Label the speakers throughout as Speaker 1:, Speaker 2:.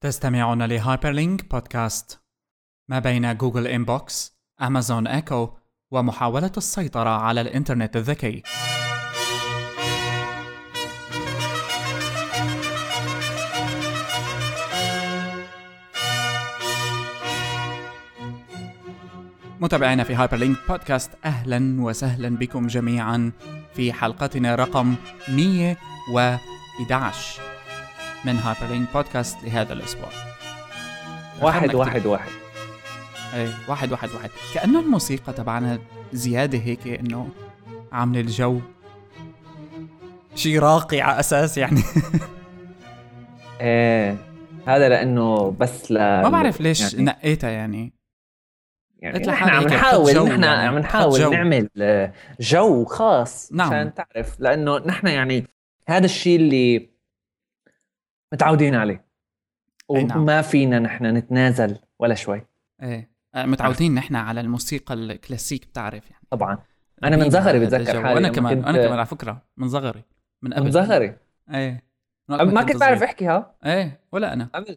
Speaker 1: تستمعون ل Hyperlink بودكاست ما بين Google Inbox، Amazon Echo، ومحاولة السيطرة على الإنترنت الذكي. متابعينا في Hyperlink بودكاست أهلا وسهلا بكم جميعا. في حلقتنا رقم 111 من Hyperlink بودكاست لهذا الأسبوع
Speaker 2: واحد واحد. واحد
Speaker 1: إيه واحد واحد واحد كأنه الموسيقى تبعنا زيادة هيك إنه عاملة الجو شي راقي على أساس يعني
Speaker 2: إيه هذا لأنه بس ل
Speaker 1: ما بعرف ليش
Speaker 2: يعني,
Speaker 1: نقيتها يعني
Speaker 2: يعني
Speaker 1: قلت
Speaker 2: نحن عم نحاول نحن
Speaker 1: يعني،
Speaker 2: عم نحاول
Speaker 1: جو.
Speaker 2: نعمل آه، جو خاص
Speaker 1: نعم.
Speaker 2: عشان تعرف لأنه نحن يعني هذا الشيء اللي متعودين عليه.
Speaker 1: أي نعم.
Speaker 2: وما فينا نحن نتنازل ولا شوي.
Speaker 1: إيه. آه، متعودين نحن على الموسيقى الكلاسيك بتعرف يعني.
Speaker 2: طبعا. أنا من صغري بتذكر. حالي وأنا
Speaker 1: كمان
Speaker 2: كنت-
Speaker 1: أنا كمان على فكرة من صغري من قبل.
Speaker 2: من صغري
Speaker 1: إيه
Speaker 2: ما كنت بعرف احكيها
Speaker 1: إيه. ولا أنا.
Speaker 2: قبل.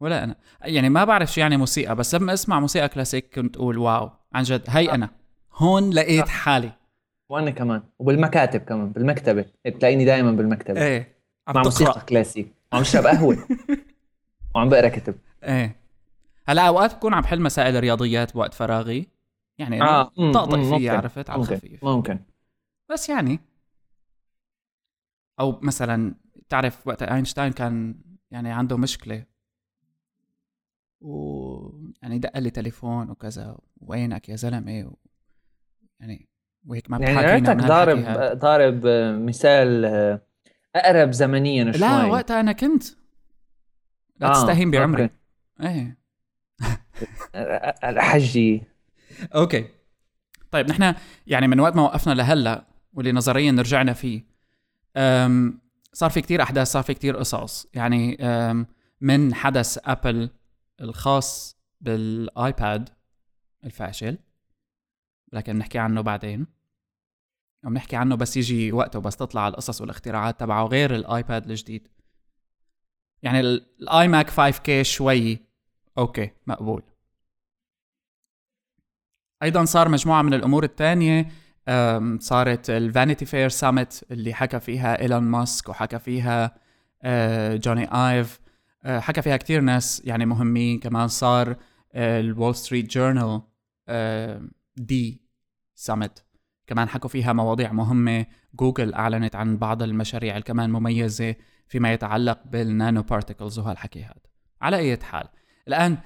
Speaker 1: ولا أنا. يعني ما بعرف شو يعني موسيقى بس لما أسمع موسيقى كلاسيك كنت أقول wow. عن جد هي. أنا. هون لقيت
Speaker 2: صح.
Speaker 1: حالي.
Speaker 2: وأنا كمان. وبالمكاتب كمان بالمكتبة. تلاقيني دائما بالمكتبة.
Speaker 1: إيه. عم
Speaker 2: مع
Speaker 1: تقرأ.
Speaker 2: موسيقى كلاسيك. وعم بشرب قهوة. وعم بقرا كتب.
Speaker 1: إيه. هلأ أوقات بكون عم بحل مسائل الرياضيات بوقت فراغي. يعني آه. طقطق
Speaker 2: مم،
Speaker 1: فيه
Speaker 2: ممكن.
Speaker 1: عرفت؟ على الخفيف.
Speaker 2: ممكن.
Speaker 1: بس يعني. أو مثلا تعرف وقت أينشتاين كان يعني عنده مشكلة. و يعني دق لي تليفون وكذا. وينك يا زلمة؟ و... يعني وهيك ما
Speaker 2: يعني
Speaker 1: بتحاكينا
Speaker 2: ريتك
Speaker 1: من
Speaker 2: ضارب. ضارب مثال آه، أقرب زمنيا شوي.
Speaker 1: لا وقتها أنا كنت. لا
Speaker 2: آه،
Speaker 1: تستهين بعمري okay.
Speaker 2: إيه. الحجي.
Speaker 1: okay. طيب نحن يعني من وقت ما وقفنا لهلأ واللي نظريا رجعنا فيه أم صار في كتير أحداث صار في كتير قصص. يعني أم من حدث أبل الخاص بالآيباد الفاشل لكن نحكي عنه بعدين. وبنحكي عنه بس يجي وقته بس تطلع القصص والاختراعات تبعه غير الآيباد الجديد. يعني ال- ال iMac 5K شوي okay مقبول. أيضا صار مجموعة من الأمور الثانية صارت ال Vanity Fair Summit اللي حكى فيها إيلون ماسك وحكى فيها Jony Ive أه، حكى فيها كتير ناس يعني مهمين. كمان صار ال Wall Street Journal D Summit كمان حكوا فيها مواضيع مهمة. جوجل أعلنت عن بعض المشاريع اللي كمان مميزة فيما يتعلق بال nanoparticles وهالحكي هذا. على أي حال الآن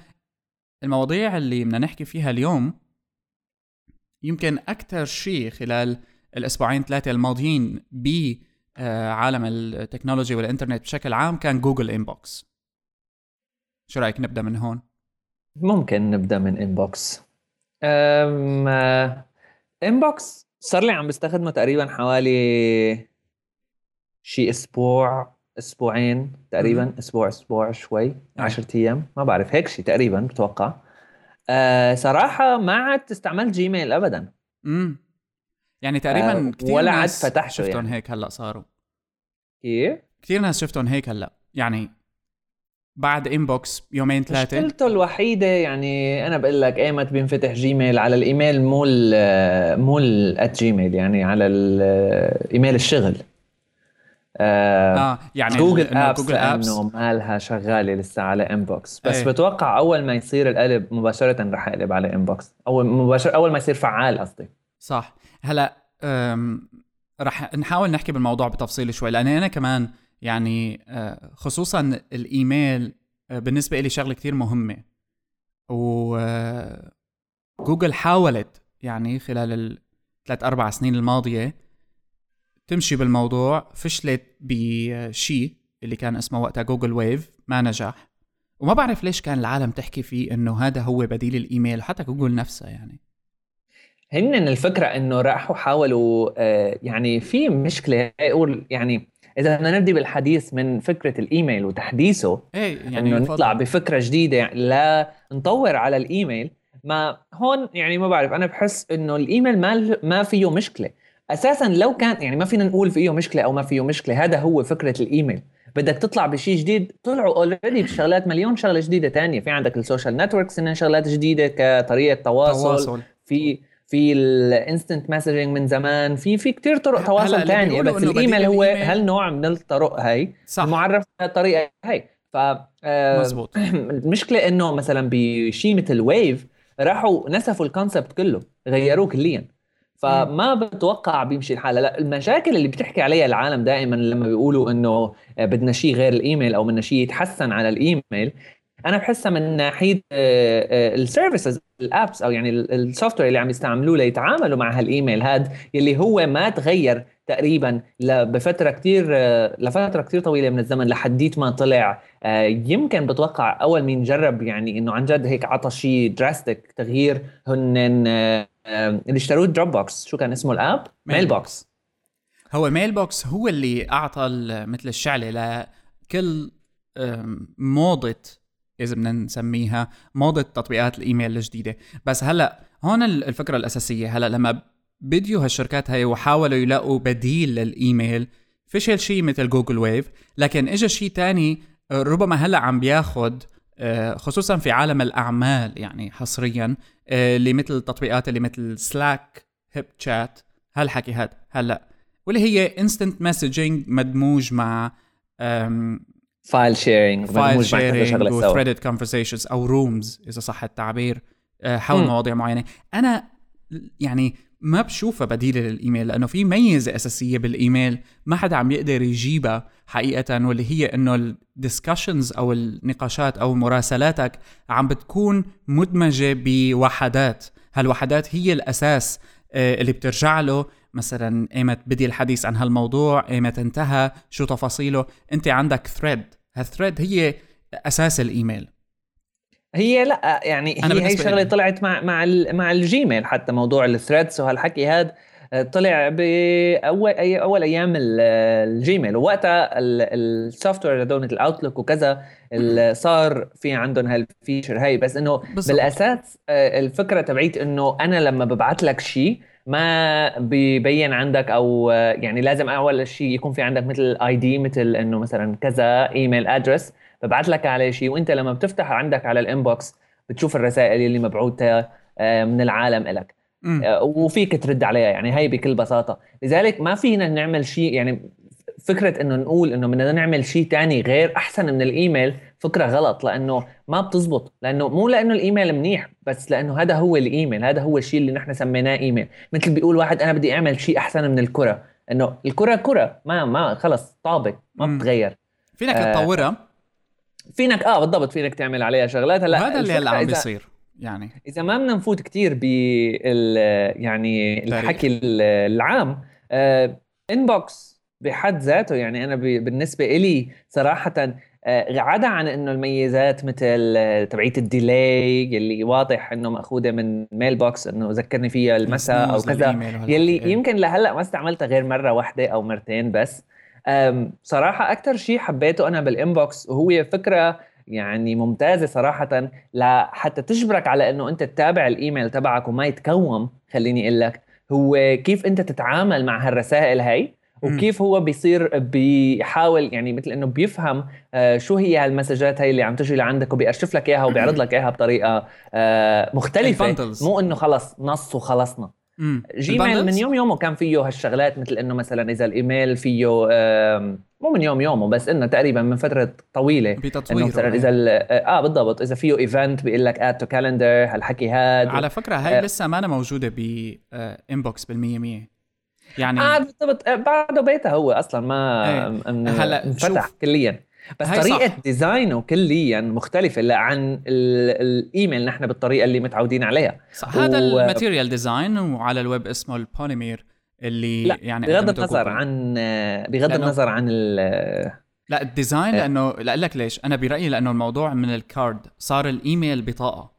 Speaker 1: المواضيع اللي بدنا نحكي فيها اليوم يمكن أكثر شيء خلال الأسبوعين ثلاثة الماضيين بعالم التكنولوجي والإنترنت بشكل عام كان Google Inbox. شو رأيك نبدأ من هون؟
Speaker 2: ممكن نبدأ من Inbox. أم آه، Inbox صار لي عم بستخدمه تقريبا حوالي شي أسبوع أسبوعين تقريبا أسبوع أسبوع شوي 10 أيام ما بعرف هيك شي تقريبا بتوقع. أه صراحة ما عدت استعملت Gmail ابدا.
Speaker 1: امم يعني تقريبا
Speaker 2: آه،
Speaker 1: كثير
Speaker 2: ولا عاد
Speaker 1: ناس
Speaker 2: فتحته
Speaker 1: شفتهم
Speaker 2: يعني.
Speaker 1: هيك هلأ صاروا.
Speaker 2: كيف؟
Speaker 1: كثير ناس شفتهم هيك هلأ. يعني بعد Inbox يومين ثلاثة.
Speaker 2: مشكلته الوحيدة يعني أنا بقول لك أيمت بينفتح Gmail على الإيميل مو ال مو Gmail يعني على الإيميل الشغل. آه
Speaker 1: آه يعني Google
Speaker 2: Apps
Speaker 1: Google Apps
Speaker 2: لأنه مالها شغالة لسه على Inbox بس
Speaker 1: إيه.
Speaker 2: بتوقع أول ما يصير القلب مباشرة رح يقلب على Inbox اول مباشر أول ما يصير فعال قصدي.
Speaker 1: صح. هلأ رح نحاول نحكي بالموضوع بتفصيل شوي لأن أنا كمان يعني آه، خصوصا الإيميل آه، بالنسبة لي شغلة كتير مهمة. وجوجل حاولت يعني خلال الثلاث أربع سنين الماضية تمشي بالموضوع فشلت بشيء اللي كان اسمه وقتها Google Wave ما نجح. وما بعرف ليش كان العالم تحكي فيه إنه هذا هو بديل الإيميل حتى جوجل نفسها يعني.
Speaker 2: هن الفكرة إنه راحوا حاولوا آه، يعني في مشكلة يعني إذا بدنا نبدي بالحديث من فكرة الإيميل وتحديثه
Speaker 1: إيه يعني إنه.
Speaker 2: نطلع بفكرة جديدة يعني لا نطور على الإيميل ما هون يعني ما بعرف أنا بحس إنه الإيميل ما ما فيه مشكلة أساسا لو كان يعني ما فينا نقول فيه مشكلة أو ما فيه مشكلة هذا هو فكرة الإيميل بدك تطلع بشيء جديد طلعوا already بشغلات مليون شغلة جديدة تانية في عندك ال social networks إنها شغلات جديدة كطريقة تواصل, تواصل. في في ال instant messaging من زمان في في كثير طرق تواصل ثانية بس الإيميل هو هالنوع من الطرق هي صح. المعرف الطريقة هي ف آه، مزبوط المشكلة إنه مثلا بشيء مثل Wave راحوا نسفوا ال concept كله غيروه كليا. فما بتوقع بيمشي الحال لا المشاكل اللي بتحكي عليها العالم دائما لما بيقولوا إنه بدنا شيء غير الإيميل أو بدنا شيء يتحسن على الإيميل أنا بحسها من ناحية ال services ال apps أو يعني ال software اللي عم يستعملوه ليتعاملوا مع هالإيميل هذا يلي هو ما تغير تقريبا بفترة كثير آه، لفترة كثير طويلة من الزمن لحديت ما طلع. آه، يمكن بتوقع أول مين جرب يعني إنه عن جد هيك عطى شيء drastic تغيير هن آه، اللي اشتروه Dropbox شو كان اسمه ال app؟ Mailbox
Speaker 1: هو Mailbox هو اللي أعطى مثل الشعلة لكل موضة إذا بدنا نسميها موضة تطبيقات الإيميل الجديدة. بس هلأ هون الفكرة الأساسية. هلأ لما بديوا هالشركات هاي وحاولوا يلاقوا بديل للإيميل فشل شيء مثل Google Wave. لكن اجى شيء تاني ربما هلأ عم بياخد آه، خصوصا في عالم الأعمال يعني حصريا آه، اللي مثل التطبيقات اللي مثل Slack HipChat هالحكي هاد. هلأ واللي هي instant messaging مدموج مع
Speaker 2: file sharing
Speaker 1: file sharing و threaded conversations أو rooms إذا صح التعبير آه، حول م. مواضيع معينة. أنا يعني ما بشوفها بديله للإيميل لأنه في ميزة أساسية بالإيميل ما حدا عم يقدر يجيبها حقيقة واللي هي إنه ال discussions أو النقاشات أو مراسلاتك عم بتكون مدمجة بوحدات. هالوحدات هي الأساس آه، اللي بترجع له مثلا ايمت بدي الحديث عن هالموضوع ايمت انتهى شو تفاصيله؟ انت عندك thread هال thread هي أساس الإيميل.
Speaker 2: هي لا يعني أنا هي هي شغلة طلعت مع مع مع ال Gmail حتى موضوع ال threads وهالحكي هذا آه، طلع باول أي أول أيام ال Gmail. ووقتها ال software هذول ال Outlook وكذا صار في عندهم هال feature هي بس إنه بالأساس آه، الفكرة تبعيت إنه أنا لما ببعث لك شيء ما بيبين عندك أو يعني لازم أول شيء يكون في عندك مثل ID مثل إنه مثلا كذا email address ببعث لك عليه شيء وإنت لما بتفتح عندك على ال inbox بتشوف الرسائل اللي مبعوثه آه، من العالم لك آه، وفيك ترد عليها يعني هي بكل بساطة. لذلك ما فينا نعمل شيء يعني فكرة إنه نقول إنه بدنا نعمل شيء تاني غير أحسن من الايميل فكرة غلط لأنه ما بتزبط لأنه مو لأنه الإيميل منيح بس لأنه هذا هو الإيميل هذا هو الشيء اللي نحن سميناه إيميل. مثل بيقول واحد أنا بدي أعمل شيء أحسن من الكرة إنه الكرة كرة ما ما خلص طابق ما بتغير.
Speaker 1: فينك آه تطورها؟
Speaker 2: فينك آه بالضبط فينك تعمل عليها شغلات.
Speaker 1: هلأ هذا اللي هلأ عم بيصير يعني.
Speaker 2: إذا ما بدنا نفوت كثير بال يعني الحكي العام آه Inbox بحد ذاته يعني أنا بالنسبة إلي صراحة عدا عن إنه الميزات مثل آه، تبعية ال delay يلي واضح إنه مأخوذة من Mailbox إنه ذكرني فيها المساء أو كذا يلي إيه. يمكن لهلأ ما استعملتها غير مرة واحدة أو مرتين بس صراحة أكثر شيء حبيته أنا بالانبوكس وهو فكرة يعني ممتازة صراحة لحتى تجبرك على إنه أنت تتابع الإيميل تبعك وما يتكوم خليني أقول لك هو كيف أنت تتعامل مع هالرسائل هي وكيف هو بيصير بيحاول يعني مثل إنه بيفهم آه، شو هي هالمسجات هي اللي عم تجي لعندك وبيأرشف لك إياها وبيعرض لك إياها بطريقة آه، مختلفة. مو إنه خلص نص وخلصنا. Gmail من يوم يومه كان فيه هالشغلات مثل إنه مثلا إذا الإيميل فيه مو من يوم يومه بس إنه تقريبا من فترة طويلة.
Speaker 1: بتطوير انه
Speaker 2: مثلا إذا آه بالضبط. إذا فيه event بيقول لك add to calendar هالحكي هذا
Speaker 1: على فكرة هاي آه. لسه ما أنا موجودة ب Inbox بالمية مية. يعني
Speaker 2: آه بالضبط. بعده بيتا هو أصلا ما إيه. هلا انفتح كليا. بس طريقة صح. ديزاينه كليا مختلفة عن الإيميل نحن بالطريقة اللي متعودين عليها.
Speaker 1: صح. و... هذا ال material design وعلى الويب اسمه البوليمير اللي
Speaker 2: لا
Speaker 1: يعني
Speaker 2: بغض النظر عن بغض النظر عن ال...
Speaker 1: لا ال design آه. لأنه لا لك ليش. أنا برأيي لأنه الموضوع من ال card صار الإيميل بطاقة.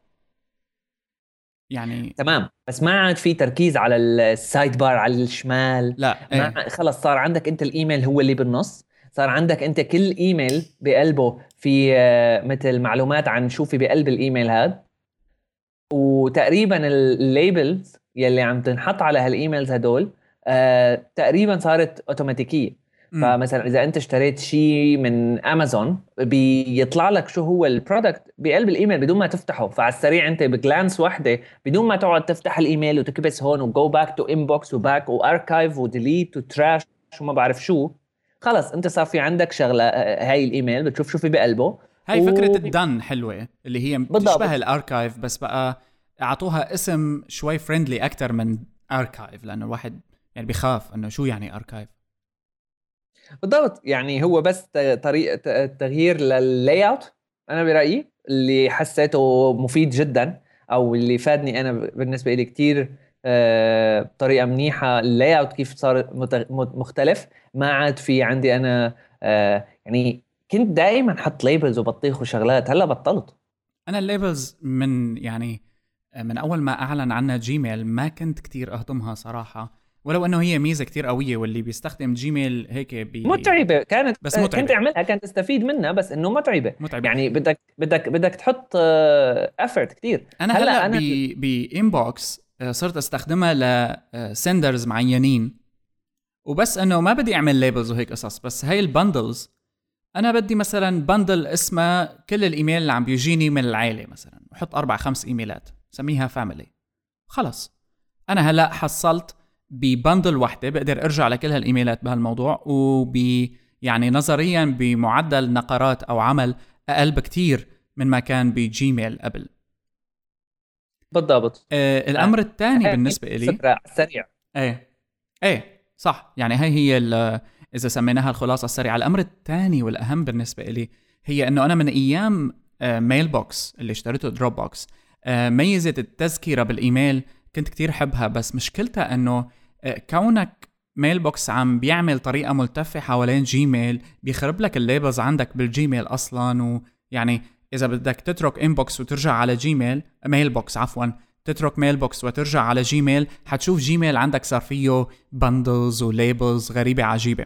Speaker 1: يعني
Speaker 2: تمام. بس ما عاد في تركيز على ال sidebar على الشمال.
Speaker 1: لا
Speaker 2: ما إيه. خلص صار عندك أنت الإيميل هو اللي بالنص. صار عندك أنت كل إيميل بقلبه في آه، مثل معلومات عن شو في بقلب الإيميل هذا وتقريبا ال labels يلي عم تنحط على هالإيميلز هدول آه تقريبا صارت اوتوماتيكيه فمثلا إذا أنت اشتريت شيء من امازون بيطلع لك شو هو ال product بقلب الإيميل بدون ما تفتحه. فعلى السريع أنت ب glance وحده بدون ما تقعد تفتح الإيميل وتكبس هون وجو باك تو انبوكس وباك واركايف وديليت وتراش وما بعرف شو. خلص أنت صار في عندك شغلة هاي الإيميل بتشوف شو في بقلبه
Speaker 1: هاي و... فكره ال done حلوة اللي هي بتشبه ال archive بس بقى أعطوها اسم شوي friendly أكثر من archive لأنه الواحد يعني بخاف إنه شو يعني archive
Speaker 2: بالضبط. يعني هو بس طريقه تغيير لل layout أنا برأيي اللي حسيته مفيد جدا أو اللي فادني أنا بالنسبة لي كثير آه، بطريقة منيحة. ال layout كيف صار مختلف ما عاد في عندي أنا آه، يعني كنت دائما أحط labels وبطيخ وشغلات. هلأ بطلت.
Speaker 1: أنا ال labels من يعني من أول ما أعلن عنها Gmail ما كنت كتير اهضمها صراحة. ولو إنه هي ميزة كتير قوية واللي بيستخدم Gmail هيك بي...
Speaker 2: متعبة. كانت بس متعبة. كنت اعملها كانت تستفيد منها بس إنه متعبة. متعبة. يعني بدك بدك بدك تحط effort كتير.
Speaker 1: أنا هلأ, هلأ أنا... ب Inbox آه، صرت أستخدمها ل senders معينين. وبس إنه ما بدي أعمل labels وهيك قصص بس هاي ال bundles أنا بدي مثلا bundle اسمه كل الإيميل اللي عم بيجيني من العائله مثلا. وحط أربع خمس إيميلات سميها family خلص. أنا هلأ حصلت ب bundle وحدة بقدر أرجع لكل هالإيميلات بهالموضوع وب يعني نظريا بمعدل نقرات أو عمل أقل بكثير من ما كان ب Gmail قبل.
Speaker 2: بالضبط.
Speaker 1: آه الأمر الثاني بالنسبة لي
Speaker 2: سريع
Speaker 1: إيه إيه صح. يعني هي هي إذا سميناها الخلاصة السريعة. الأمر الثاني والأهم بالنسبة لي هي إنه أنا من أيام Mail آه، box اللي اشتريته Dropbox آه، ميزة التذكرة بالإيميل كنت كتير حبها بس مشكلتها إنه آه، كونك Mailbox عم بيعمل طريقة ملتفة حوالين Gmail بيخرب لك ال labels عندك بال Gmail أصلا ويعني إذا بدك تترك Inbox وترجع على Gmail Mailbox عفوا تترك Mailbox وترجع على Gmail حتشوف Gmail عندك صار فيه bundles و labels غريبة عجيبة.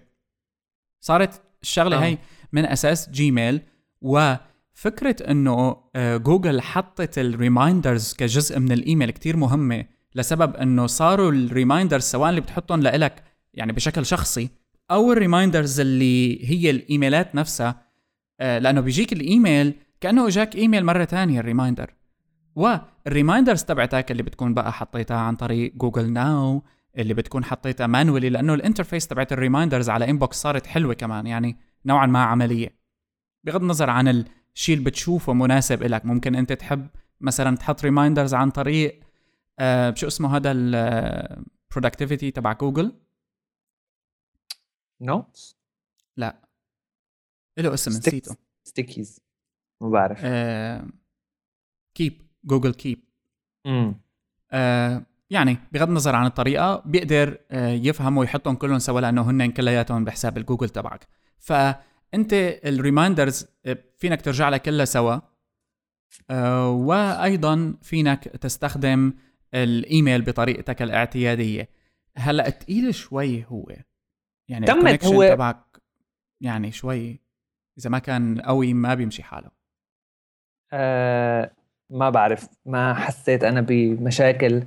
Speaker 1: صارت الشغلة هي من أساس Gmail وفكره إنه آه، جوجل حطت ال reminders كجزء من الإيميل كتير مهمة لسبب إنه صاروا ال reminders سواء اللي بتحطهم لإلك يعني بشكل شخصي أو ال reminders اللي هي الإيميلات نفسها آه، لأنه بيجيك الإيميل كأنه إجاك إيميل مرة ثانية ال reminder وال reminders تبعتك اللي بتكون بقى حطيتها عن طريق Google Now اللي بتكون حطيتها manually لأنه ال interface تبعت ال reminders على Inbox صارت حلوة كمان يعني نوعا ما عملية. بغض النظر عن الشيء اللي بتشوفه مناسب لك ممكن أنت تحب مثلا تحط reminders عن طريق آه شو اسمه هذا ال productivity تبع جوجل
Speaker 2: Notes
Speaker 1: لا. له اسم نسيته.
Speaker 2: stickies ما بعرف.
Speaker 1: Keep Google Keep امم يعني بغض النظر عن الطريقة بيقدر آه يفهم ويحطهم كلهم سوا لأنه هن كلياتهم بحساب الجوجل تبعك. فانت ال reminders آه، فينك ترجع لها كلها سوا. آه وأيضا فينك تستخدم الايميل بطريقتك الاعتيادية. هلأ تقيل شوي هو. يعني تمت هو. تبعك يعني شوي إذا ما كان قوي ما بيمشي حاله.
Speaker 2: أه ما بعرف. ما حسيت أنا بمشاكل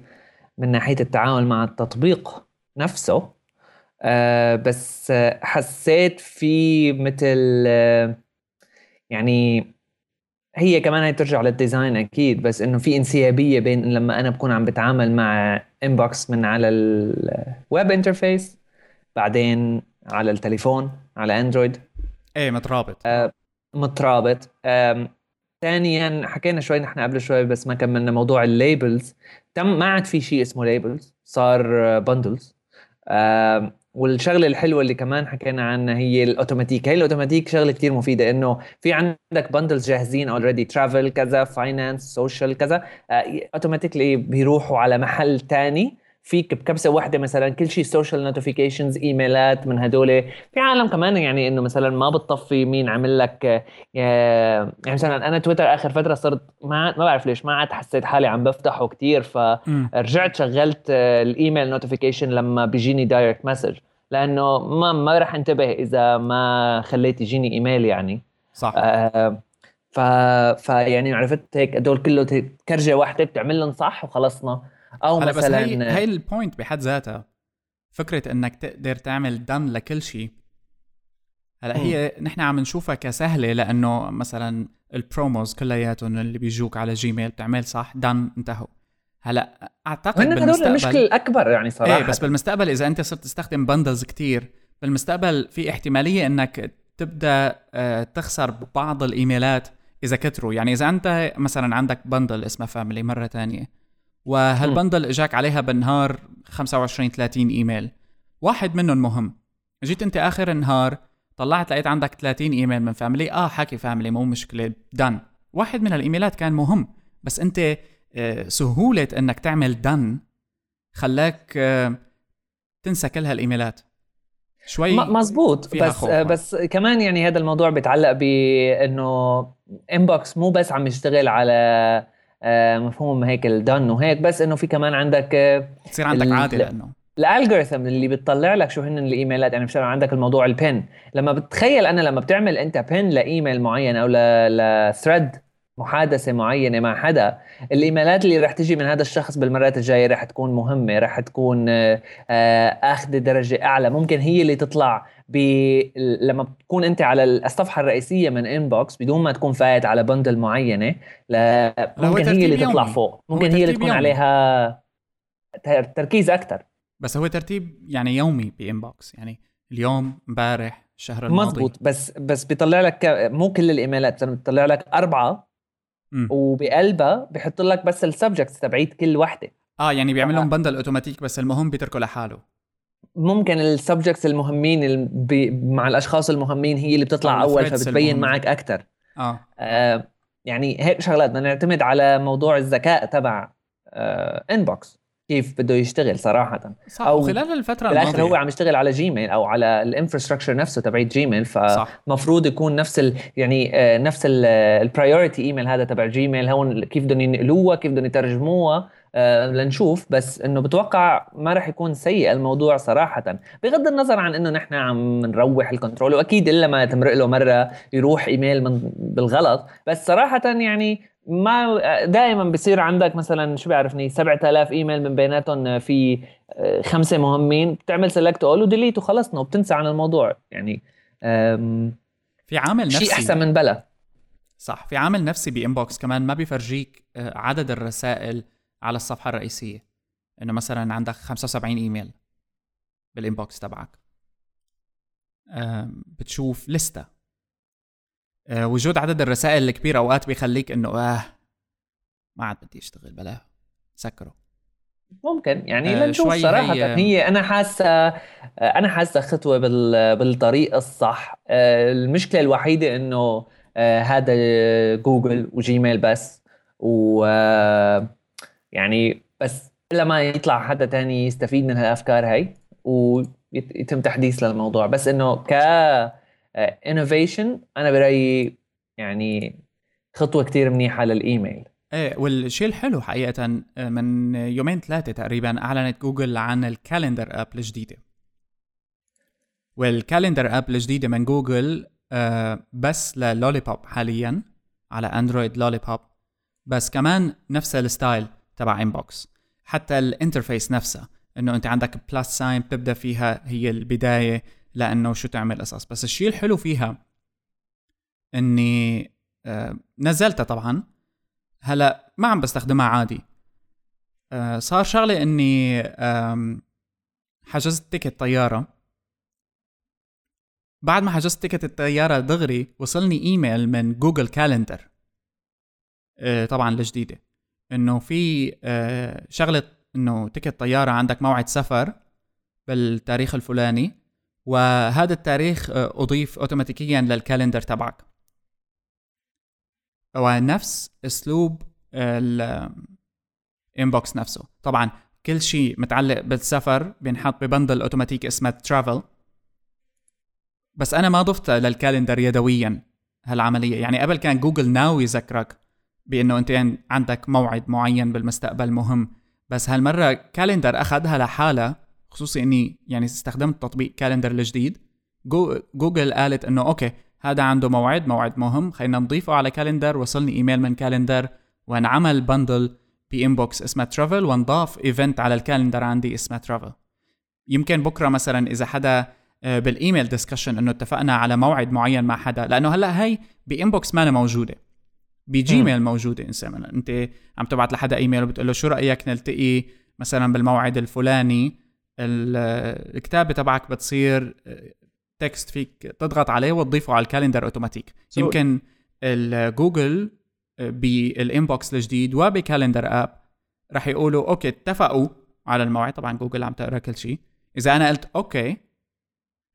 Speaker 2: من ناحية التعامل مع التطبيق نفسه. أه بس حسيت في مثل أه يعني هي كمان هي ترجع لل design أكيد بس إنه في انسيابية بين لما أنا بكون عم بتعامل مع Inbox من على ال web interface بعدين على التليفون على Android
Speaker 1: إيه مترابط. آه
Speaker 2: مترابط. آه ثانيا حكينا شوي نحن قبل شوي بس ما كملنا موضوع ال labels تم ما عاد في شيء اسمه labels صار bundles آه والشغلة الحلوة اللي كمان حكينا عنها هي الأوتوماتيك. هي الأوتوماتيك شغلة كتير مفيدة إنه في عندك bundles جاهزين already travel كذا finance social كذا. automatically آه، بيروحوا على محل تاني. فيك بكبسه واحدة مثلا كل شيء social notifications إيميلات من هدول. في عالم كمان يعني إنه مثلا ما بتطفي مين عمل لك يعني مثلا أنا تويتر آخر فترة صرت ما ما بعرف ليش ما عاد حسيت حالي عم بفتحه كثير فرجعت شغلت ال email notification لما بيجيني direct message لأنه ما ما راح انتبه إذا ما خليت يجيني إيميل يعني.
Speaker 1: صح. آه
Speaker 2: ف فيعني عرفت هيك هدول كله كرجة واحدة بتعمل لهم صح وخلصنا.
Speaker 1: أو مثلا بس هي, هي ال point بحد ذاتها. فكرة إنك تقدر تعمل done لكل شيء هلا هي نحن عم نشوفها كسهلة لأنه مثلا ال promos كلياتهم اللي بيجوك على Gmail بتعمل صح done انتهوا. هلا أعتقد
Speaker 2: بالمستقبل المشكلة الأكبر يعني صراحة.
Speaker 1: إيه بس بالمستقبل إذا أنت صرت تستخدم bundles كتير بالمستقبل في احتمالية إنك تبدأ آه، تخسر بعض الإيميلات إذا كتروا. يعني إذا أنت مثلا عندك bundle اسمها family مرة تانية. وهال bundle إجاك عليها بالنهار 25 30 إيميل؟ واحد منهم مهم. جيت أنت آخر النهار طلعت لقيت عندك 30 إيميل من family آه حكي family مو مشكلة. done واحد من الإيميلات كان مهم بس أنت آه، سهولة إنك تعمل done خلاك آه، تنسى كل هالإيميلات.
Speaker 2: شوي مزبوط بس خوف. بس كمان يعني هذا الموضوع بيتعلق بأنه Inbox مو بس عم يشتغل على آه، مفهوم هيك ال done وهيك. بس إنه في كمان عندك
Speaker 1: تصير عندك عادة لأنه.
Speaker 2: ال algorithm اللي بتطلع لك شو هن الإيميلات. يعني مثلا عندك الموضوع ال pin لما بتخيل أنا لما بتعمل أنت pin ل email معين أو ل thread محادثة معينة مع حدا الإيميلات اللي رح تجي من هذا الشخص بالمرات الجاية رح تكون مهمة رح تكون آه، اخذ درجة أعلى. ممكن هي اللي تطلع ب... لما بتكون أنت على الصفحة الرئيسية من Inbox بدون ما تكون فايت على bundle معينة ل... ممكن هي اللي تطلع يومي. فوق. ممكن هي اللي تكون يومي. عليها تركيز أكثر
Speaker 1: بس هو ترتيب يعني يومي ب Inbox يعني اليوم امبارح الشهر الماضي.
Speaker 2: مزبوط بس بس بيطلع لك مو كل الإيميلات بيطلع لك أربعة وبقلبها بحط لك بس ال subjects تبعيت كل وحده
Speaker 1: آه يعني بيعمل لهم bundle automatic بس المهم بيتركه لحاله.
Speaker 2: ممكن ال subjects المهمين بي مع الأشخاص المهمين هي اللي بتطلع أول فبتبين المهم. معك أكثر
Speaker 1: آه.
Speaker 2: آه يعني هيك شغلات بدنا نعتمد على موضوع الذكاء تبع آه Inbox كيف بده يشتغل صراحة.
Speaker 1: صح أو خلال الفترة
Speaker 2: بالاخر هو عم يشتغل على Gmail أو على ال infrastructure نفسه تبع Gmail فمفروض يكون نفس ال يعني آه، نفس ال priority email هذا تبع Gmail هون كيف بدهم ينقلوها كيف بدهم يترجموها آه لنشوف. بس إنه بتوقع ما راح يكون سيء الموضوع صراحة. بغض النظر عن إنه نحن عم نروح ال control وأكيد إلا ما تمرق له مرة يروح ايميل من بالغلط. بس صراحة يعني ما دائما بصير عندك مثلا شو بيعرفني؟ 7000 إيميل من بيناتهم في آه، خمسة مهمين بتعمل select all و delete وخلصنا وبتنسى عن الموضوع. يعني
Speaker 1: في عامل نفسي
Speaker 2: شيء أحسن من بلا.
Speaker 1: صح في عامل نفسي ب Inbox كمان ما بيفرجيك آه، عدد الرسائل على الصفحة الرئيسية. إنه مثلا عندك 75 email بال inbox تبعك. بتشوف لستة. آه، وجود عدد الرسائل الكبير أوقات بيخليك إنه آه ما عاد بدي أشتغل بلا سكره
Speaker 2: ممكن يعني آه لنشوف صراحة هي... هي أنا حاسة آه، أنا حاسة خطوة بال... بالطريق الصح. آه المشكلة الوحيدة إنه آه هذا Google و Gmail بس و يعني بس لما يطلع حدا تاني يستفيد من هالأفكار هاي ويتم تحديث للموضوع. بس إنه ك innovation أنا برأيي يعني خطوة كتير منيحة للإيميل.
Speaker 1: إيه والشيء الحلو حقيقة آه، من يومين ثلاثة تقريبا أعلنت جوجل عن ال Calendar app الجديدة. وال calendar app الجديدة من جوجل آه، بس لل Lollipop حاليا على Android Lollipop بس كمان نفس ال style تبع Inbox حتى ال interface نفسها إنه أنت عندك plus sign بتبدأ فيها هي البداية. لأنه شو تعمل قصص بس الشيء الحلو فيها إني آه نزلتها طبعا. هلأ ما عم بستخدمها عادي. آه صار شغلة إني حجزت ticket طيارة. بعد ما حجزت ticket الطيارة دغري وصلني إيميل من Google Calendar. آه طبعا الجديدة. إنه في شغلة إنه ticket طيارة عندك موعد سفر بالتاريخ الفلاني. وهذا التاريخ آه، أضيف أوتوماتيكيا لل calendar تبعك. ونفس أسلوب ال Inbox نفسه. طبعا كل شيء متعلق بالسفر بينحط ب bundle automatic اسمه travel بس أنا ما ضفت لل calendar يدويا هالعملية. يعني قبل كان Google Now يذكرك بأنه أنت عندك موعد معين بالمستقبل مهم. بس هالمرة Calendar أخذها لحالها خصوصي إني يعني استخدمت تطبيق Calendar الجديد. جوجل قالت إنه okay هذا عنده موعد موعد مهم خلينا نضيفه على calendar. وصلني إيميل من Calendar وانعمل bundle ب Inbox اسمه travel وانضاف event على ال calendar عندي اسمه travel يمكن بكرة مثلا إذا حدا آه، بالإيميل discussion إنه اتفقنا على موعد معين مع حدا. لأنه هلأ هي ب Inbox ما موجودة. ب Gmail موجودة مثلا أنت عم تبعت لحدا إيميل وبتقول له شو رأيك نلتقي مثلا بالموعد الفلاني؟ الكتابة تبعك بتصير text فيك تضغط عليه وتضيفه على ال calendar automatic. So يمكن ال Google بال Inbox الجديد وب calendar app رح يقولوا okay اتفقوا على الموعد. طبعا جوجل عم تقرأ كل شيء. إذا أنا قلت okay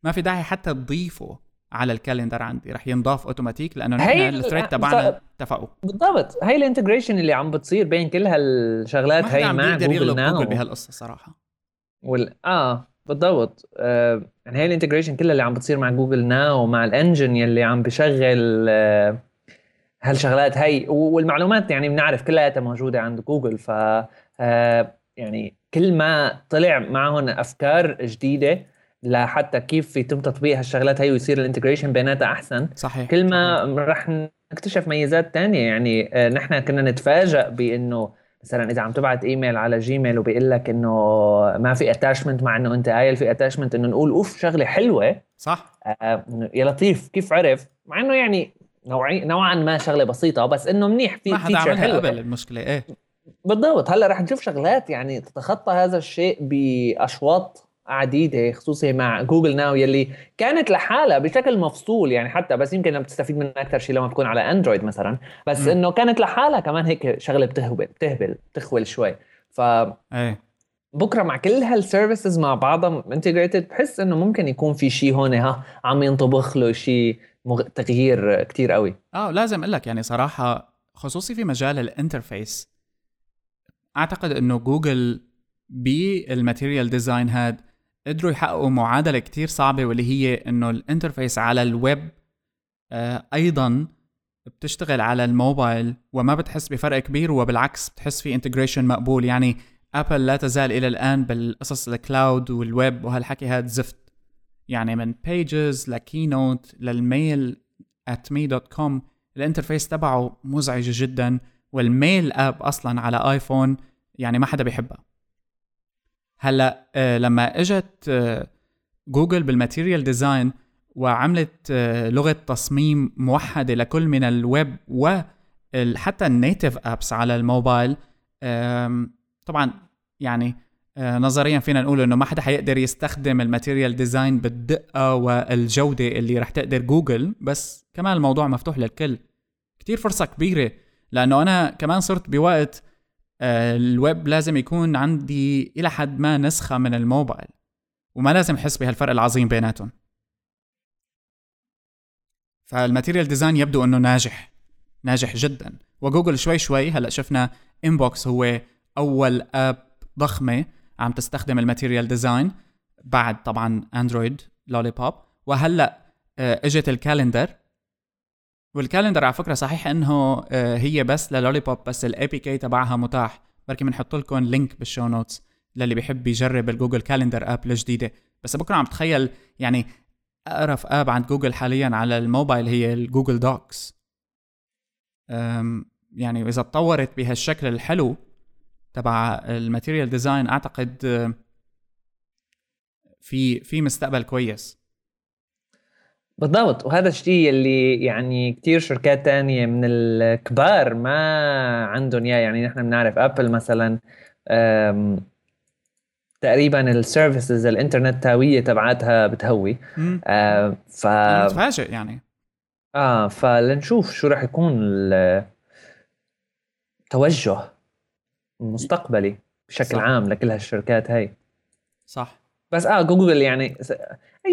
Speaker 1: ما في داعي حتى تضيفه على ال calendar عندي. رح ينضاف أوتوماتيك لأنه نحن ال thread تبعنا اتفقوا.
Speaker 2: بالضبط. هي ال integration اللي عم بتصير بين كل هالشغلات. هي مع Google Now
Speaker 1: Google بهالقصة صراحة.
Speaker 2: وال آه بالضبط. آه يعني هي ال integration كلها اللي عم بتصير مع Google Now ومع ال engine يلي عم بشغل آه هالشغلات هي. والمعلومات يعني بنعرف كلها موجودة عند جوجل. ف آه يعني كل ما طلع معهم أفكار جديدة لحتى كيف يتم تطبيق هالشغلات هي ويصير ال integration بيناتها أحسن
Speaker 1: صحيح
Speaker 2: كل ما رح نكتشف ميزات تانية. يعني آه، نحن كنا نتفاجأ بإنه مثلا إذا عم تبعت إيميل على Gmail وبيقول لك إنه ما في attachment مع إنه أنت قايل في attachment إنه نقول أوف شغلة حلوة
Speaker 1: صح.
Speaker 2: آه يا لطيف كيف عرف؟ مع إنه يعني نوعي نوعا ما شغلة بسيطة بس إنه منيح
Speaker 1: في ما حدا عملها قبل المشكلة إيه.
Speaker 2: بالضبط هلأ رح نشوف شغلات يعني تتخطى هذا الشيء بأشواط عديدة خصوصي مع Google Now يلي كانت لحالها بشكل مفصول يعني حتى بس يمكن بتستفيد منها أكثر شيء لما تكون على Android مثلا. بس إنه كانت لحالها كمان هيك شغلة بتهبل بتهبل بتخول شوي. ف
Speaker 1: إيه.
Speaker 2: بكرة مع كل هال services مع بعضها integrated بحس إنه ممكن يكون في شيء هون ها عم ينطبخ له شيء مغ... تغيير كتير قوي.
Speaker 1: آه لازم أقول لك يعني صراحة خصوصي في مجال ال interface أعتقد إنه Google بال Material Design هاد قدروا يحققوا معادلة كتير صعبة واللي هي إنه ال interface على الويب آه أيضا بتشتغل على الموبايل وما بتحس بفرق كبير وبالعكس بتحس في integration مقبول. يعني Apple لا تزال إلى الآن بالقصص ال cloud وال web وهالحكي هاد زفت يعني من Pages ل Keynote لل Mail at me.com ال interface تبعه مزعج جدا وال mail app أصلا على iPhone يعني ما حدا بيحبها. هلا آه لما اجت آه Google بال Material Design وعملت آه لغة تصميم موحدة لكل من الويب وحتى ال native apps على الموبايل طبعا يعني نظريا فينا نقول إنه ما حدا حيقدر يستخدم ال Material Design بالدقة والجودة اللي رح تقدر جوجل بس كمان الموضوع مفتوح للكل. كتير فرصة كبيرة لأنه أنا كمان صرت بوقت الويب لازم يكون عندي إلى حد ما نسخة من الموبايل وما لازم أحس بهالفرق العظيم بيناتهم. فال Material Design يبدو إنه ناجح ناجح جدا. وجوجل شوي شوي هلأ شفنا Inbox هو أول app ضخمة عم تستخدم ال Material Design بعد طبعا Android Lollipop وهلأ آه، إجت ال calendar وال calendar على فكرة صحيح إنه آه، هي بس لل Lollipop بس ال APK تبعها متاح. بركي بنحط لكم link بال show notes للي بيحب يجرب ال Google Calendar app الجديدة. بس بكرة عم تخيل يعني أقرف app عند جوجل حاليا على الموبايل هي ال Google Docs يعني إذا تطورت بهالشكل الحلو تبع ال Material Design أعتقد آه، في في مستقبل كويس.
Speaker 2: بالضبط. وهذا الشيء اللي يعني كثير شركات تانية من الكبار ما عندهم إياه. يعني نحن بنعرف Apple مثلا تقريبا ال services الانترنت التهويه تبعاتها بتهوي.
Speaker 1: آه ف متفاجئ يعني.
Speaker 2: آه فلنشوف شو راح يكون التوجه المستقبلي بشكل صح. عام لكل هالشركات هاي.
Speaker 1: صح.
Speaker 2: بس آه جوجل يعني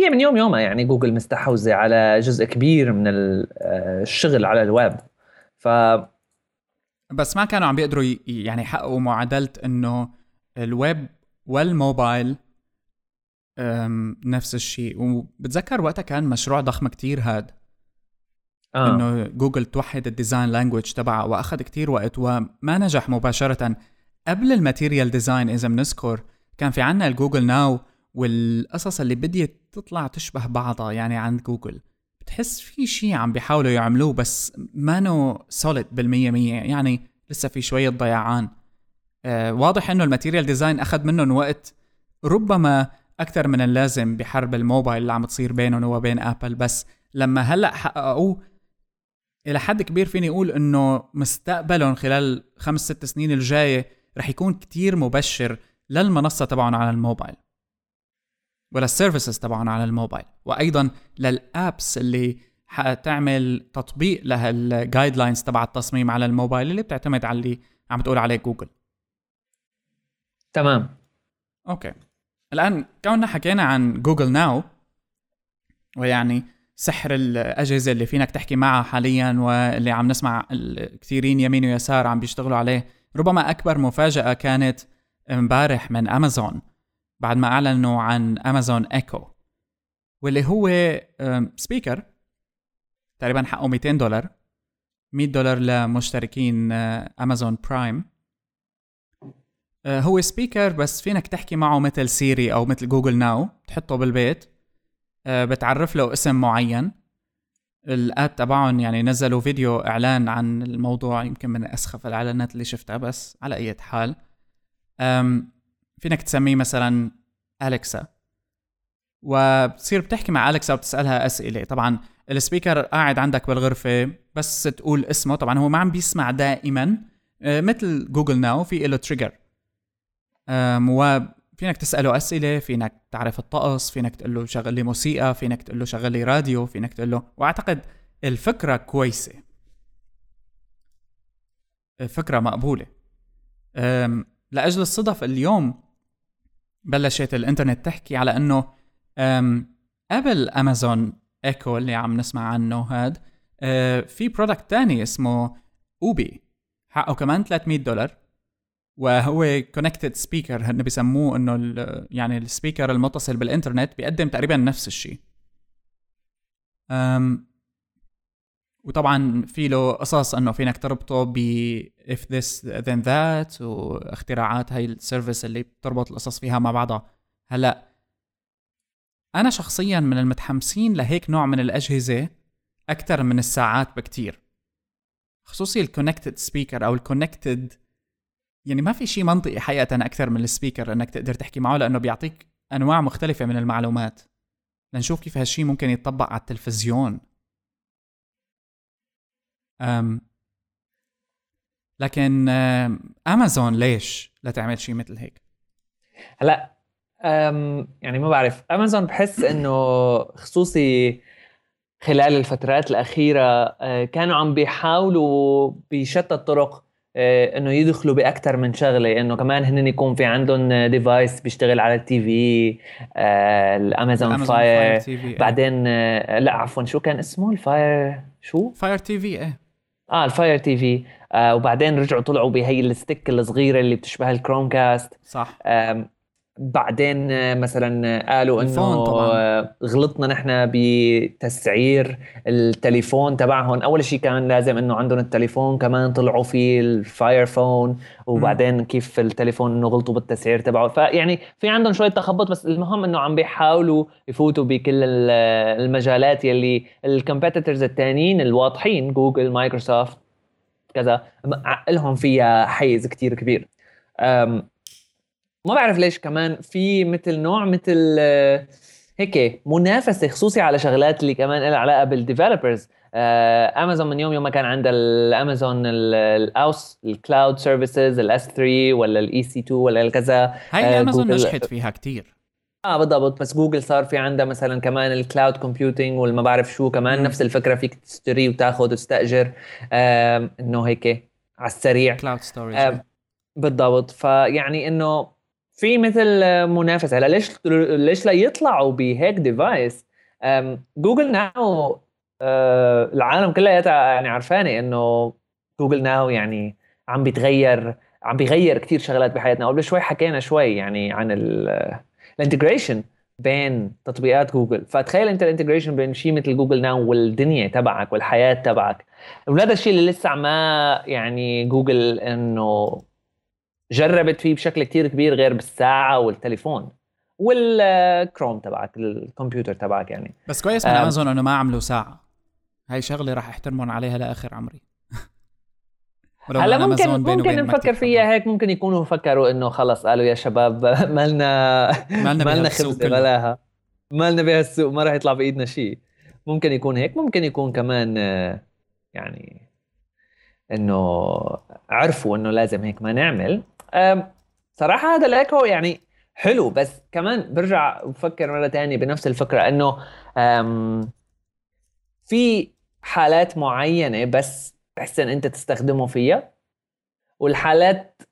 Speaker 2: هي من يوم يومها يعني جوجل مستحوذة على جزء كبير من آه، الشغل على الويب. ف
Speaker 1: بس ما كانوا عم بيقدروا يعني يحققوا معادلة إنه الويب والموبايل نفس الشيء. وبتذكر وقتها كان مشروع ضخم كتير هاد. آه. إنه جوجل توحد ال design language تبعها وأخذ كتير وقت وما نجح مباشرة. قبل ال Material Design إذا بنذكر كان في عنا ال Google Now والقصص اللي بديت تطلع تشبه بعضها يعني عند جوجل. بتحس في شيء عم بيحاولوا يعملوه بس مانو solid بالمية مية يعني لسه في شوية ضيعان آه واضح إنه ال Material Design أخذ منهم وقت. ربما أكثر من اللازم بحرب الموبايل اللي عم تصير بينهم وبين آبل بس لما هلأ حققوه إلى حد كبير فيني أقول إنه مستقبلهم خلال خمس ست سنين الجاية رح يكون كتير مبشر للمنصة تبعهم على الموبايل. ولل services تبعهم على الموبايل. وأيضا لل apps اللي حتعمل تطبيق لهال guidelines تبع التصميم على الموبايل اللي بتعتمد على اللي عم تقول عليه جوجل.
Speaker 2: تمام.
Speaker 1: okay. الآن كوننا حكينا عن Google Now ويعني سحر الأجهزة اللي فينك تحكي معها حاليا واللي عم نسمع الكثيرين يمين ويسار عم بيشتغلوا عليه ربما أكبر مفاجأة كانت امبارح من امازون بعد ما أعلنوا عن Amazon Echo واللي هو speaker تقريبا حقه 200 دولار 100 دولار لمشتركين Amazon Prime هو speaker بس فينك تحكي معه مثل Siri أو مثل Google Now تحطه بالبيت. آه، بتعرف له اسم معين. ال ad تبعهم يعني نزلوا فيديو إعلان عن الموضوع يمكن من أسخف الإعلانات اللي شفتها بس على أي حال. فينك تسميه مثلا Alexa؟ وبتصير بتحكي مع Alexa وبتسألها أسئلة. طبعا ال speaker قاعد عندك بالغرفة بس تقول اسمه. طبعا هو ما عم بيسمع دائما آه، مثل Google Now في له trigger وفينك تسأله أسئلة فينك تعرف الطقس فينك تقول له شغل لي موسيقى فينك تقول له شغل لي راديو فينك تقول له وأعتقد الفكرة كويسة. فكره مقبولة. لأجل الصدف اليوم بلشت الإنترنت تحكي على إنه قبل Amazon Echo اللي عم نسمع عنه هاد أه، في product تاني اسمه Ubi. حقه كمان 300 دولار. وهو connected speaker هن بيسموه إنه يعني ال speaker المتصل بالإنترنت بيقدم تقريبا نفس الشيء. وطبعا في له قصص إنه فينك تربطه ب if this then that واختراعات هاي ال service اللي بتربط القصص فيها مع بعضها. هلأ أنا شخصيا من المتحمسين لهيك نوع من الأجهزة أكثر من الساعات بكتير. خصوصي ال connected speaker أو ال connected يعني ما في شيء منطقي حقيقة أكثر من ال speaker إنك تقدر تحكي معه لأنه بيعطيك أنواع مختلفة من المعلومات. لنشوف كيف هالشيء ممكن يتطبق على التلفزيون. لكن أمازون ليش لا تعمل شيء مثل هيك؟
Speaker 2: هلا يعني ما بعرف. أمازون بحس إنه خصوصي خلال الفترات الأخيرة أه، كانوا عم بيحاولوا بشتى الطرق آه، إنه يدخلوا باكثر من شغلة. إنه كمان هن يكون في عندهم device بيشتغل على ال TV آه، ال Amazon Fire بعدين لا عفوا شو كان اسمه ال Fire؟
Speaker 1: شو؟ Fire TV إيه.
Speaker 2: آه ال Fire TV. آه وبعدين رجعوا طلعوا بهي ال stick الصغيرة اللي بتشبه ال Chromecast.
Speaker 1: صح.
Speaker 2: آه بعدين مثلا قالوا إنه غلطنا نحن بتسعير التليفون تبعهم. أول شيء كان لازم إنه عندهم التليفون كمان طلعوا فيه ال Fire Phone وبعدين. كيف التليفون إنه غلطوا بالتسعير تبعه. فيعني في عندهم شوية تخبط بس المهم إنه عم بيحاولوا يفوتوا بكل المجالات يلي ال competitors الثانيين الواضحين جوجل مايكروسوفت كذا إلهم فيها حيز كتير كبير. ما بعرف ليش كمان في مثل نوع مثل آه، هيك منافسة خصوصي على شغلات اللي كمان لها علاقة بال developers امازون من يوم يوم ما كان عندها ال Amazon ال AWS ال cloud services ال S3 ولا ال EC2 ولا كذا.
Speaker 1: هاي امازون آه، نجحت فيها كثير
Speaker 2: آه بالضبط. بس جوجل صار في عندها مثلا كمان ال cloud computing والما بعرف شو كمان م. نفس الفكرة فيك تشتري وتاخذ وتستأجر. آه إنه هيك على السريع.
Speaker 1: cloud storage آه
Speaker 2: بالضبط. فيعني إنه في مثل منافسه هلا ليش ليش لا يطلعوا بهيك device Google Now العالم كلها يعني عرفانة إنه Google Now يعني عم بيتغير عم بيغير كثير شغلات بحياتنا. قبل شوي حكينا شوي يعني عن ال integration بين تطبيقات جوجل فتخيل أنت ال integration بين شيء مثل Google Now والدنيا تبعك والحياة تبعك. وهذا الشيء اللي لسه ما يعني جوجل إنه جربت فيه بشكل كتير كبير غير بالساعة والتليفون والكروم تبعك الكمبيوتر تبعك يعني.
Speaker 1: بس كويس من أمازون إنه ما عملوا ساعة. هاي شغلة راح احترمهم عليها لآخر عمري.
Speaker 2: هلا ممكن ممكن نفكر فيها هيك ممكن يكونوا فكروا إنه خلص قالوا يا شباب مالنا مالنا مالنا خبزة بلاها. مالنا بها السوق ما راح يطلع بإيدنا شيء. ممكن يكون هيك ممكن يكون كمان يعني إنه عرفوا إنه لازم هيك ما نعمل. صراحة هذا الإيكو يعني حلو بس كمان برجع بفكر مرة ثانية بنفس الفكرة إنه في حالات معينة بس تحسن أنت تستخدمه فيها والحالات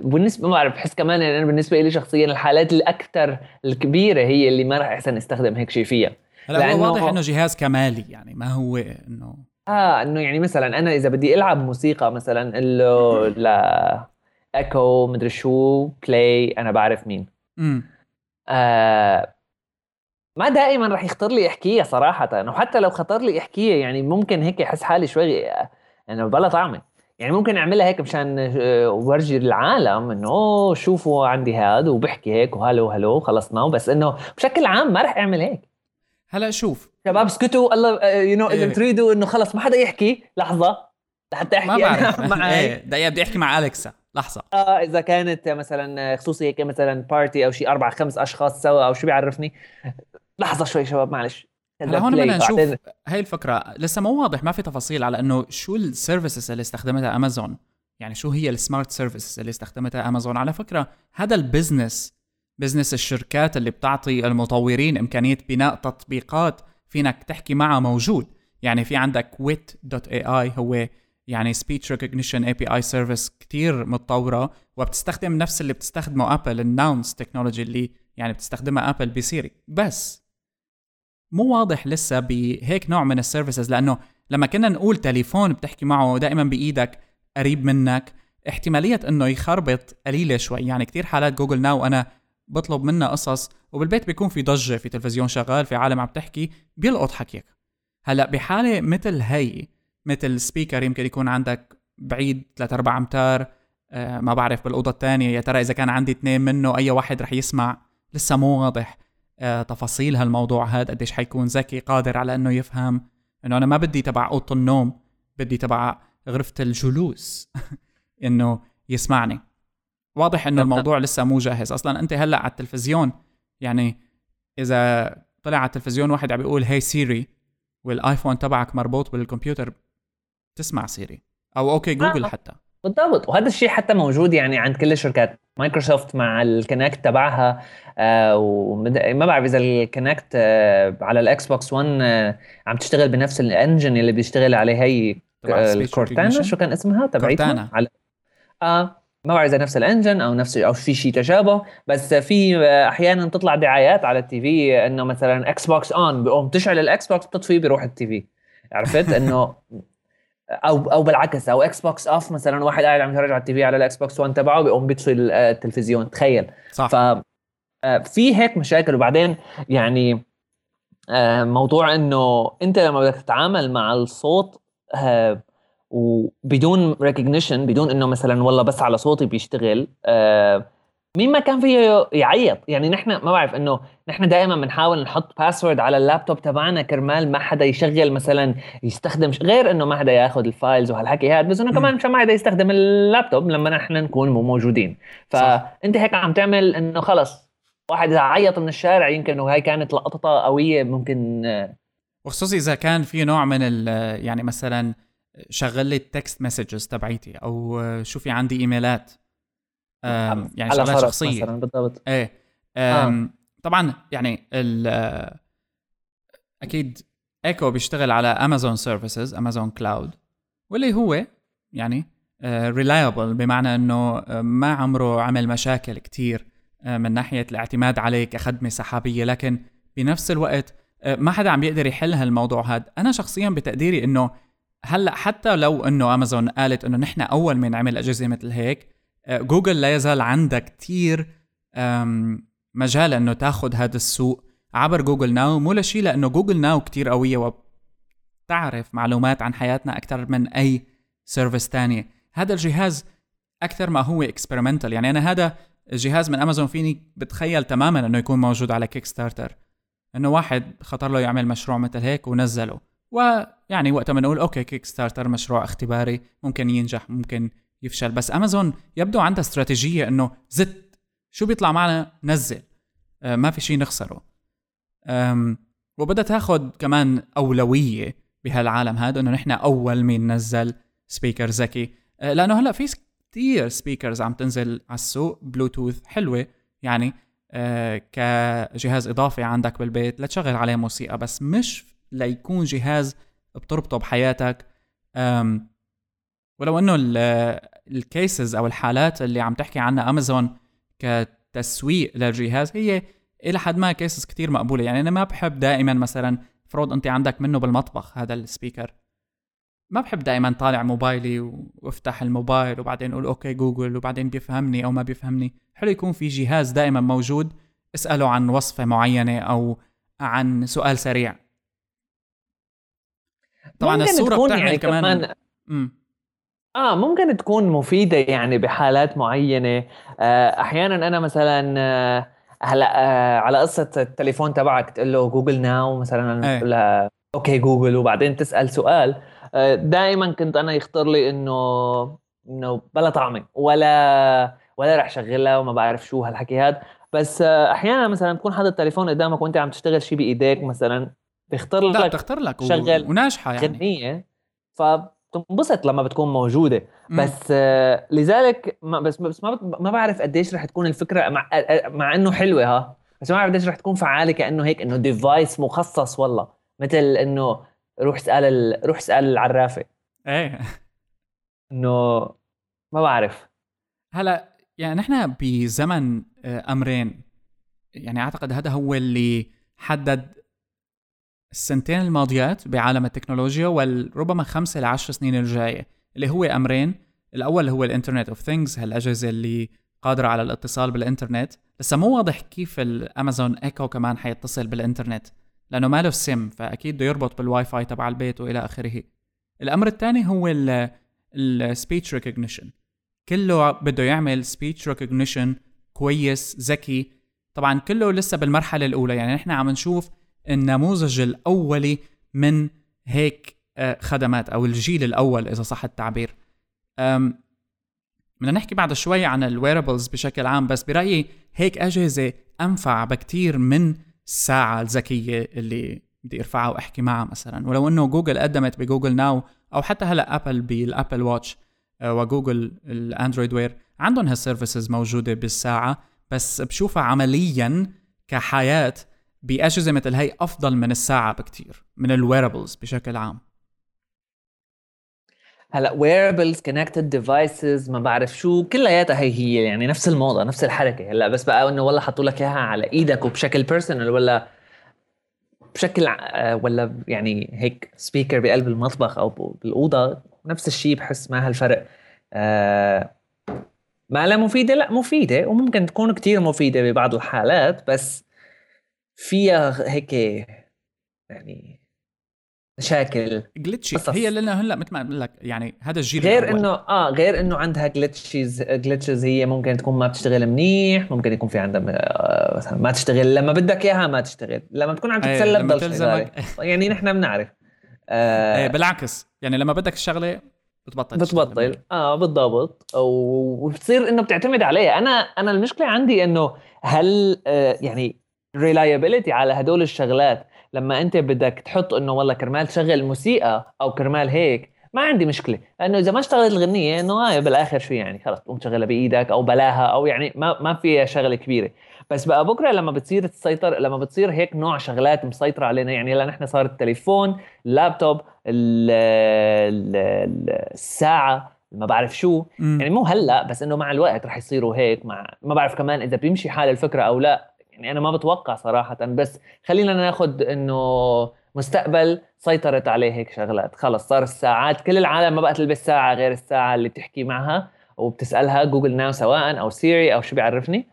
Speaker 2: بالنسبة ما بعرف بحس كمان يعني أنا بالنسبة لي شخصيا الحالات الاكثر الكبيرة هي اللي ما راح أحسن أستخدم هيك شيء فيها.
Speaker 1: هلا هو واضح إنه جهاز كمالي يعني ما هو إنه
Speaker 2: آه إنه يعني مثلا أنا إذا بدي ألعب موسيقى مثلا له لا إيكو مدري شو play أنا بعرف مين. امم آه ما دائما رح يخطر لي احكيها صراحة. وحتى لو خطر لي احكيها يعني ممكن هيك احس حالي شوي يعني بلا طعمة. يعني ممكن أعملها هيك مشان آه، ورجي العالم إنه شوفوا عندي هذا وبحكي هيك و hello hello خلصنا. بس إنه بشكل عام ما رح أعمل هيك.
Speaker 1: هلأ شوف.
Speaker 2: شباب اسكتوا. الله you know إذا تريدوا إنه خلص ما حدا يحكي لحظة لحتى أحكي
Speaker 1: ما بعرف. معي. إيه بدي أحكي مع أليكسا. لحظة.
Speaker 2: آه إذا كانت مثلا خصوصي هيك مثلا party أو شيء أربع خمس أشخاص سوا أو شو بيعرفني. لحظة شوي شباب معلش.
Speaker 1: هلا هون بدنا نشوف هاي الفكرة. لسه مو واضح ما في تفاصيل على إنه شو ال services اللي استخدمتها أمازون يعني شو هي ال smart services اللي استخدمتها امازون على فكرة هذا البزنس بزنس الشركات اللي بتعطي المطورين إمكانية بناء تطبيقات فيك تحكي معها موجود. يعني في عندك wit.ai هو يعني speech recognition API service كتير متطورة وبتستخدم نفس اللي بتستخدمه ابل ال Nuance technology اللي يعني بتستخدمها ابل بسيري بس مو واضح لسه بهيك نوع من ال services لأنه لما كنا نقول تليفون بتحكي معه دائما بإيدك قريب منك احتمالية إنه يخربط قليلة شوي. يعني كتير حالات جوجل ناو أنا بطلب منها قصص وبالبيت بيكون في ضجة في تلفزيون شغال في عالم عم تحكي بيلقط حكيك. هلأ بحالة مثل هي مثل سبيكر يمكن يكون عندك بعيد 3 4 أمتار آه ما بعرف بالأوضة الثانية. يا ترى إذا كان عندي اثنين منه أي واحد رح يسمع؟ لسه مو واضح. آه تفاصيل هالموضوع هذا قديش حيكون ذكي قادر على إنه يفهم. إنه أنا ما بدي تبع أوضة النوم بدي تبع غرفة الجلوس إنه يسمعني. واضح إنه الموضوع لسه مو جاهز. أصلا أنت هلأ على التلفزيون يعني إذا طلع على التلفزيون واحد عم بيقول هي سيري والايفون تبعك مربوط بالكمبيوتر تسمع سيري. أو okay جوجل آه. حتى.
Speaker 2: بالضبط. وهذا الشيء حتى موجود يعني عند كل الشركات. مايكروسوفت مع ال Kinect تبعها آه وما بعرف إذا ال Kinect آه على ال Xbox One آه عم تشتغل بنفس ال engine اللي بيشتغل عليه هي ال Cortana شو كان اسمها؟ تبعتها على آه ما بعرف إذا نفس ال engine أو نفس أو في شيء تشابه. بس في أحيانا تطلع دعايات على ال TV إنه مثلا Xbox on بقوم تشعل ال Xbox بتطفي بيروح ال TV. عرفت؟ إنه أو أو بالعكس أو Xbox off مثلا واحد قاعد عم يتفرج على ال TV على ال Xbox One تبعه بيقوم بيطفي التلفزيون. تخيل.
Speaker 1: صح.
Speaker 2: ف آه، في هيك مشاكل. وبعدين يعني آه، موضوع إنه أنت لما بدك تتعامل مع الصوت آه، وبدون recognition بدون إنه مثلا والله بس على صوتي بيشتغل آه مين ما كان فيه يعيط؟ يعني نحن ما بعرف إنه نحن دائما بنحاول نحط password على اللابتوب تبعنا كرمال ما حدا يشغل مثلا يستخدم غير إنه ما حدا ياخذ ال files وهالحكي هذا بس إنه كمان مشان ما حدا يستخدم اللابتوب لما نحن نكون مو موجودين. فانت هيك عم تعمل إنه خلص واحد إذا عيط من الشارع يمكن وهي كانت لقطة قوية ممكن
Speaker 1: وخصوصي إذا كان في نوع من يعني مثلا شغل لي ال text messages تبعيتي أو شوفي عندي إيميلات. يعني شغلات شخصية. مثلا
Speaker 2: بالضبط.
Speaker 1: إيه آه. طبعا يعني أكيد إيكو بيشتغل على Amazon services Amazon cloud واللي هو يعني reliable uh, بمعنى إنه uh, ما عمره عمل مشاكل كتير uh, من ناحية الاعتماد عليه كخدمه سحابية لكن بنفس الوقت ما حدا عم بيقدر يحل هالموضوع هذا أنا شخصيا بتقديري إنه هلأ حتى لو إنه امازون قالت إنه نحن أول من عمل أجهزة مثل هيك آه، جوجل لا يزال عندها كثير مجال إنه تاخذ هذا السوق عبر Google Now مو لشيء لأنه Google Now كثير قوية وبتعرف معلومات عن حياتنا أكثر من أي service تانية هذا الجهاز أكثر ما هو experimental يعني أنا هذا الجهاز من امازون فيني بتخيل تماما إنه يكون موجود على Kickstarter إنه واحد خطر له يعمل مشروع مثل هيك ونزله. ويعني وقتها بنقول okay Kickstarter مشروع اختباري ممكن ينجح ممكن يفشل. بس امازون يبدو عندها استراتيجية إنه زت شو بيطلع معنا؟ نزل. آه ما في شيء نخسره. وبدها تاخذ كمان أولوية بهالعالم هذا إنه نحن أول مين نزل speaker ذكي. آه لأنه هلأ في كثير speakers عم تنزل على السوق بلوتوث حلوة يعني آه كجهاز إضافي عندك بالبيت لتشغل عليه موسيقى بس مش ليكون جهاز بتربطه بحياتك. ولو إنه ال cases أو الحالات اللي عم تحكي عنها امازون كتسويق للجهاز هي إلى حد ما cases كتير مقبولة. يعني أنا ما بحب دائما مثلا فرض أنت عندك منه بالمطبخ هذا ال speaker. ما بحب دائما طالع موبايلي وأفتح الموبايل وبعدين أقول okay جوجل وبعدين بيفهمني أو ما بيفهمني. حلو يكون في جهاز دائما موجود اسأله عن وصفة معينة أو عن سؤال سريع.
Speaker 2: طبعا الصورة بتعمل يعني كمان, كمان آه ممكن تكون مفيدة يعني بحالات معينة. آه، أحيانا أنا مثلا آه، هلأ آه على قصة التليفون تبعك تقول له Google Now مثلا
Speaker 1: إيه. تقول لها
Speaker 2: okay جوجل وبعدين تسأل سؤال. آه دائما كنت أنا يخطر لي إنه إنه بلا طعمة ولا ولا رح شغلها وما بعرف شو هالحكي هذا بس آه أحيانا مثلا تكون حاطط التليفون قدامك وأنت عم تشتغل شيء بإيديك مثلا بيختار لك
Speaker 1: لا بتختار لك
Speaker 2: شغل
Speaker 1: وناجحة يعني.
Speaker 2: غنيه ف بتنبسط لما بتكون موجودة. بس آه لذلك ما بس بس ما ما بعرف قديش رح تكون الفكرة مع مع إنه حلوة ها. بس ما بعرف قديش رح تكون فعالة كأنه هيك إنه ديفايس مخصص والله. مثل إنه روح اسال ال... روح اسال العرافة.
Speaker 1: إيه.
Speaker 2: إنه ما بعرف.
Speaker 1: هلا يعني نحن بزمن أمرين. يعني أعتقد هذا هو اللي حدد السنتين الماضيات بعالم التكنولوجيا وربما خمسة لعشر سنين الجاية اللي هو أمرين. الأول هو ال Internet of Things هالأجهزة اللي قادرة على الاتصال بالإنترنت. لسه مو واضح كيف الأمازون إيكو كمان حيتصل بالإنترنت لأنه ما له سم فأكيد بده يربط بالواي فاي تبع البيت وإلى آخره. الأمر الثاني هو ال speech recognition كله بده يعمل speech recognition كويس ذكي. طبعا كله لسه بالمرحلة الأولى يعني نحن عم نشوف النموذج الاولي من هيك آه، خدمات أو الجيل الأول إذا صح التعبير. بدنا نحكي بعد شوي عن ال wearables بشكل عام بس برأيي هيك أجهزة أنفع بكتير من الساعة الذكية اللي بدي أرفعها وأحكي معها مثلا. ولو إنه جوجل قدمت ب Google Now أو حتى هلأ أبل بال Apple Watch آه، و Google ال Android Wear عندهم هال services موجودة بالساعة بس بشوفها عمليا كحياة باجهزه مثل هي أفضل من الساعة بكتير من ال wearables بشكل عام.
Speaker 2: هلا wearables connected devices ما بعرف شو كلياتها هي هي يعني نفس الموضة نفس الحركة. هلا بس بقى إنه والله حطوا لك إياها على إيدك وبشكل personal ولا بشكل آه، ولا يعني هيك speaker بقلب المطبخ أو بالأوضة نفس الشيء بحس ما هالفرق. آه ما لا مفيدة لا مفيدة وممكن تكون كتير مفيدة ببعض الحالات بس فيها هيك يعني مشاكل
Speaker 1: glitchy هي اللي هلأ مثل ما بقول لك يعني هذا الجيل
Speaker 2: غير إنه آه غير إنه عندها glitches glitches هي ممكن تكون ما بتشتغل منيح ممكن يكون في عندها آه، مثلا ما تشتغل لما بدك إياها ما تشتغل لما بتكون عم تتسلى بتضل يعني نحن بنعرف.
Speaker 1: آه إيه بالعكس يعني لما بدك الشغلة بتبطل
Speaker 2: بتبطل. آه بالضبط. وبتصير إنه بتعتمد عليها. أنا أنا المشكلة عندي إنه هل آه يعني ريلايبيليتي على هدول الشغلات. لما أنت بدك تحط إنه والله كرمال تشغل موسيقى أو كرمال هيك ما عندي مشكلة. لأنه إذا ما اشتغلت الغنية إنه آه بالآخر شو يعني خلص تقوم تشغلها بإيدك أو بلاها أو يعني ما ما فيها شغلة كبيرة. بس بقى بكرة لما بتصير تسيطر لما بتصير هيك نوع شغلات مسيطرة علينا يعني هلأ نحن صار التليفون اللابتوب الساعة ما بعرف شو. م. يعني مو هلأ بس إنه مع الوقت رح يصيروا هيك مع ما بعرف كمان إذا بيمشي حال الفكرة أو لأ. يعني أنا ما بتوقع صراحة بس خلينا ناخذ إنه مستقبل سيطرت عليه هيك شغلات. خلص صار الساعات كل العالم ما بقى تلبس ساعة غير الساعة اللي بتحكي معها وبتسألها Google Now سواء أو Siri أو شو بيعرفني.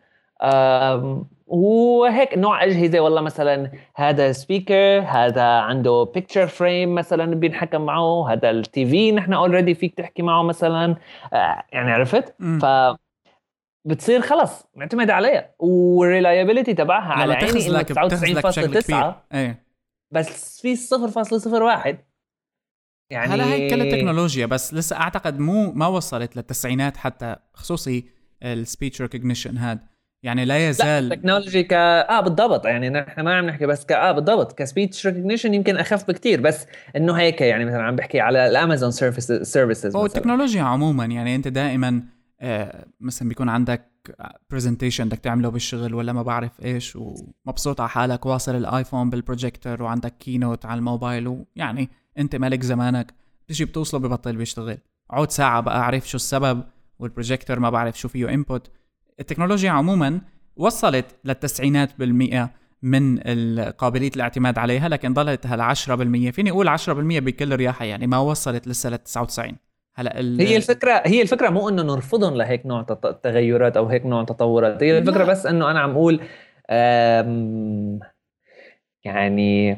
Speaker 2: وهيك نوع أجهزة والله مثلا هذا speaker هذا عنده picture frame مثلا بينحكم معه هذا ال TV نحن already فيك تحكي معه مثلا. آه، يعني عرفت؟ ف بتصير خلص معتمد عليها. وال reliability تبعها على عيني انه 99.9
Speaker 1: إيه.
Speaker 2: بس في 0.01 يعني
Speaker 1: هلا هي كل التكنولوجيا بس لسه أعتقد مو ما وصلت للتسعينات حتى خصوصي ال speech recognition هاد. يعني لا يزال
Speaker 2: لا technology ك آه بالضبط. يعني نحن ما عم نحكي بس ك آه بالضبط. ك speech recognition يمكن أخف بكتير بس إنه هيك يعني مثلا عم بحكي على الامازون services
Speaker 1: هو التكنولوجيا عموما يعني أنت دائما مثلا بيكون عندك presentation بدك تعمله بالشغل ولا ما بعرف إيش ومبسوط على حالك واصل ال iPhone بال projector وعندك Keynote على الموبايل ويعني أنت مالك زمانك. بتجي بتوصله ببطل بيشتغل. عود ساعة بقى أعرف شو السبب والبروجيكتور ما بعرف شو فيه input التكنولوجيا عموما وصلت للتسعينات بالمئة من قابلية الاعتماد عليها لكن ضلت هلا 10% فيني أقول 10% بكل رياحة يعني ما وصلت لسه لل 99
Speaker 2: هلا هي الفكرة هي الفكرة مو إنه نرفضهم لهيك نوع تغيرات أو هيك نوع تطورات هي الفكرة بس إنه أنا عم أقول يعني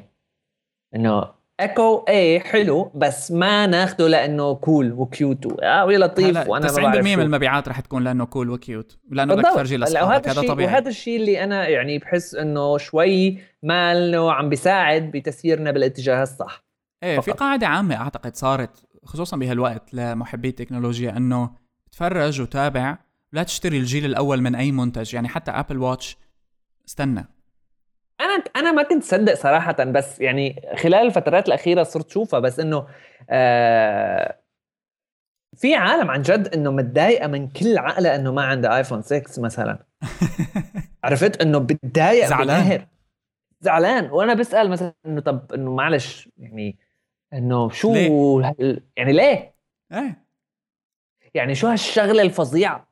Speaker 2: إنه إيكو إيه حلو بس ما ناخده لأنه cool و cute آه ويا لطيف
Speaker 1: وأنا 90% من المبيعات رح تكون لأنه cool و cute لأنه بدك تفرجي لأصحابك هذا طبيعي.
Speaker 2: وهذا الشيء اللي أنا يعني بحس إنه شوي ماله عم بيساعد بتسييرنا بالاتجاه الصح
Speaker 1: إيه فقط. في قاعدة عامة أعتقد صارت خصوصا بهالوقت لمحبي التكنولوجيا إنه تفرج وتابع لا تشتري الجيل الأول من أي منتج يعني حتى Apple Watch استنى.
Speaker 2: أنا أنا ما كنت صدق صراحة بس يعني خلال الفترات الأخيرة صرت شوفها بس إنه آه في عالم عن جد إنه متضايقة من كل عقلة إنه ما عنده iPhone 6 مثلا. عرفت؟ إنه بتضايق
Speaker 1: زعلان.
Speaker 2: زعلان. وأنا بسأل مثلا إنه طب إنه معلش يعني إنه شو ليه؟ يعني ليه؟
Speaker 1: إيه
Speaker 2: يعني شو هالشغلة الفظيعة؟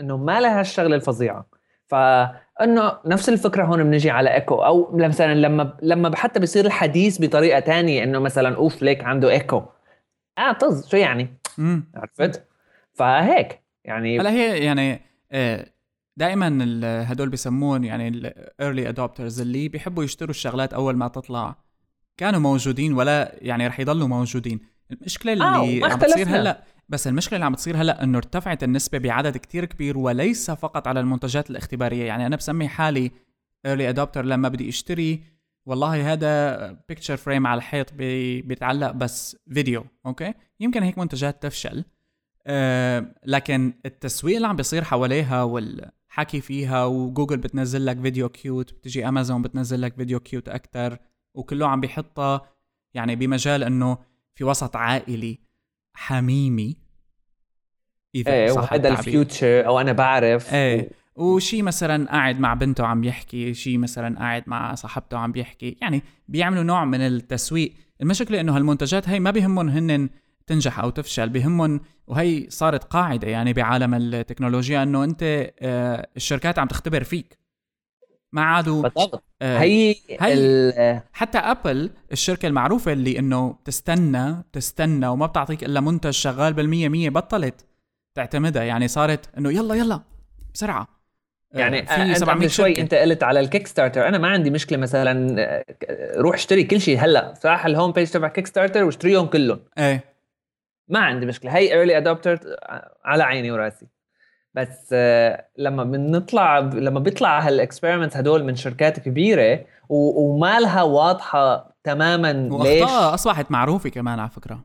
Speaker 2: إنه ما لها هالشغلة الفظيعة فإنه نفس الفكرة هون بنجي على إيكو أو مثلا لما لما حتى بيصير الحديث بطريقة تانية إنه مثلا أوف ليك عنده إيكو آه طز شو يعني؟ عرفت؟ فهيك يعني
Speaker 1: هلأ هي يعني آه، دائما هدول بيسمون يعني ال early adopters اللي بيحبوا يشتروا الشغلات أول ما تطلع كانوا موجودين ولا يعني رح يضلوا موجودين. المشكلة اللي
Speaker 2: آه عم بتصير
Speaker 1: هلأ بس المشكلة اللي عم بتصير هلأ إنه ارتفعت النسبة بعدد كتير كبير وليس فقط على المنتجات الاختبارية. يعني أنا بسمي حالي early adopter لما بدي اشتري. والله هذا picture frame على الحيط بي بيتعلق بس فيديو okay يمكن هيك منتجات تفشل. أه لكن التسويق اللي عم بيصير حواليها والحكي فيها وجوجل بتنزل لك فيديو cute بتجي أمازون بتنزل لك فيديو cute أكثر وكله عم بيحطها يعني بمجال إنه في وسط عائلي حميمي.
Speaker 2: إذا إيه صح وهذا ال future أو أنا
Speaker 1: بعرف. إيه. وشي مثلا قاعد مع بنته عم يحكي شي مثلا قاعد مع صاحبته عم بيحكي يعني بيعملوا نوع من التسويق. المشكلة إنه هالمنتجات هي ما بيهمهم هن تنجح أو تفشل بيهمهم وهي صارت قاعدة يعني بعالم التكنولوجيا إنه أنت آه الشركات عم تختبر فيك. ما عادوا
Speaker 2: بالضبط. آه هي, هي
Speaker 1: حتى ابل الشركة المعروفة اللي إنه تستنى تستنى وما بتعطيك إلا منتج شغال بالمية مية بطلت تعتمدها. يعني صارت إنه يلا يلا بسرعة.
Speaker 2: آه، يعني في 700 شوي شركة. أنت قلت على ال Kickstarter أنا ما عندي مشكلة مثلا آه، روح اشتري كل شيء. هلأ صراحة ال home page تبع Kickstarter واشتريهم كلهم.
Speaker 1: إيه.
Speaker 2: ما عندي مشكلة. هي early adopter على عيني وراسي. بس آه، لما بنطلع لما بيطلع هال experiments هدول من شركات كبيرة وما لها واضحة تماما ليش؟
Speaker 1: أصبحت معروفة كمان على فكرة.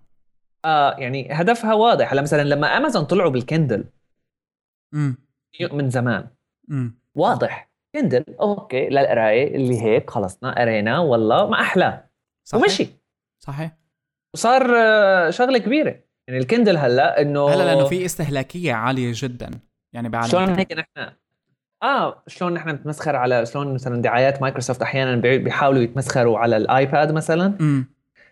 Speaker 2: آه يعني هدفها واضح. هلا مثلا لما امازون طلعوا بال Kindle
Speaker 1: امم
Speaker 2: من زمان
Speaker 1: امم
Speaker 2: واضح. Kindle okay للقراية اللي هيك خلصنا قرينا والله ما أحلى. صحيح. ومشي.
Speaker 1: صحيح.
Speaker 2: وصار آه، شغلة كبيرة. يعني ال Kindle هلأ
Speaker 1: إنه هلأ لأنه في استهلاكية عالية جدا. يعني بعالم
Speaker 2: شلون هيك نحن آه شلون نحن نتمسخر على شلون مثلا دعايات مايكروسوفت أحيانا بيحاولوا يتمسخروا على ال iPad مثلا.
Speaker 1: م.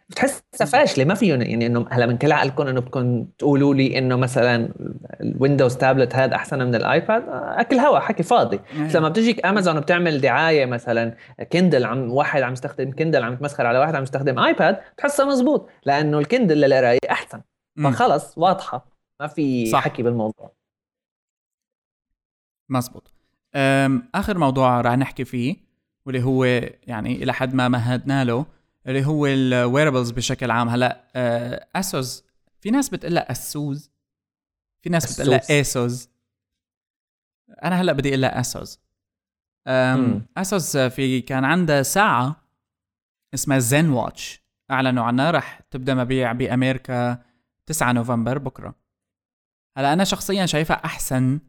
Speaker 2: بتحسها فاشلة ما فيهم يعني إنه هلأ من كل عقلكم إنه بدكم تقولوا لي إنه مثلا ال Windows tablet هذا أحسن من ال iPad أكل هوا حكي فاضي. بس لما بتجيك امازون بتعمل دعاية مثلا Kindle عم واحد عم يستخدم Kindle عم يتمسخر على واحد عم يستخدم iPad بتحسها مزبوط. لأنه ال Kindle للقرايه أحسن. فخلص واضحة. ما في صح. حكي بالموضوع.
Speaker 1: مزبوط آخر موضوع رح نحكي فيه واللي هو يعني إلى حد ما مهدنا له اللي هو ال wearables بشكل عام. هلأ Asus آه، في ناس بتقول Asus في ناس بتقول لها Asus أنا هلأ بدي أقول Asus Asus في كان عندها ساعة اسمها ZenWatch أعلنوا عنها رح تبدأ مبيع بأمريكا 9 نوفمبر بكرة. هلأ أنا شخصيا شايفها أحسن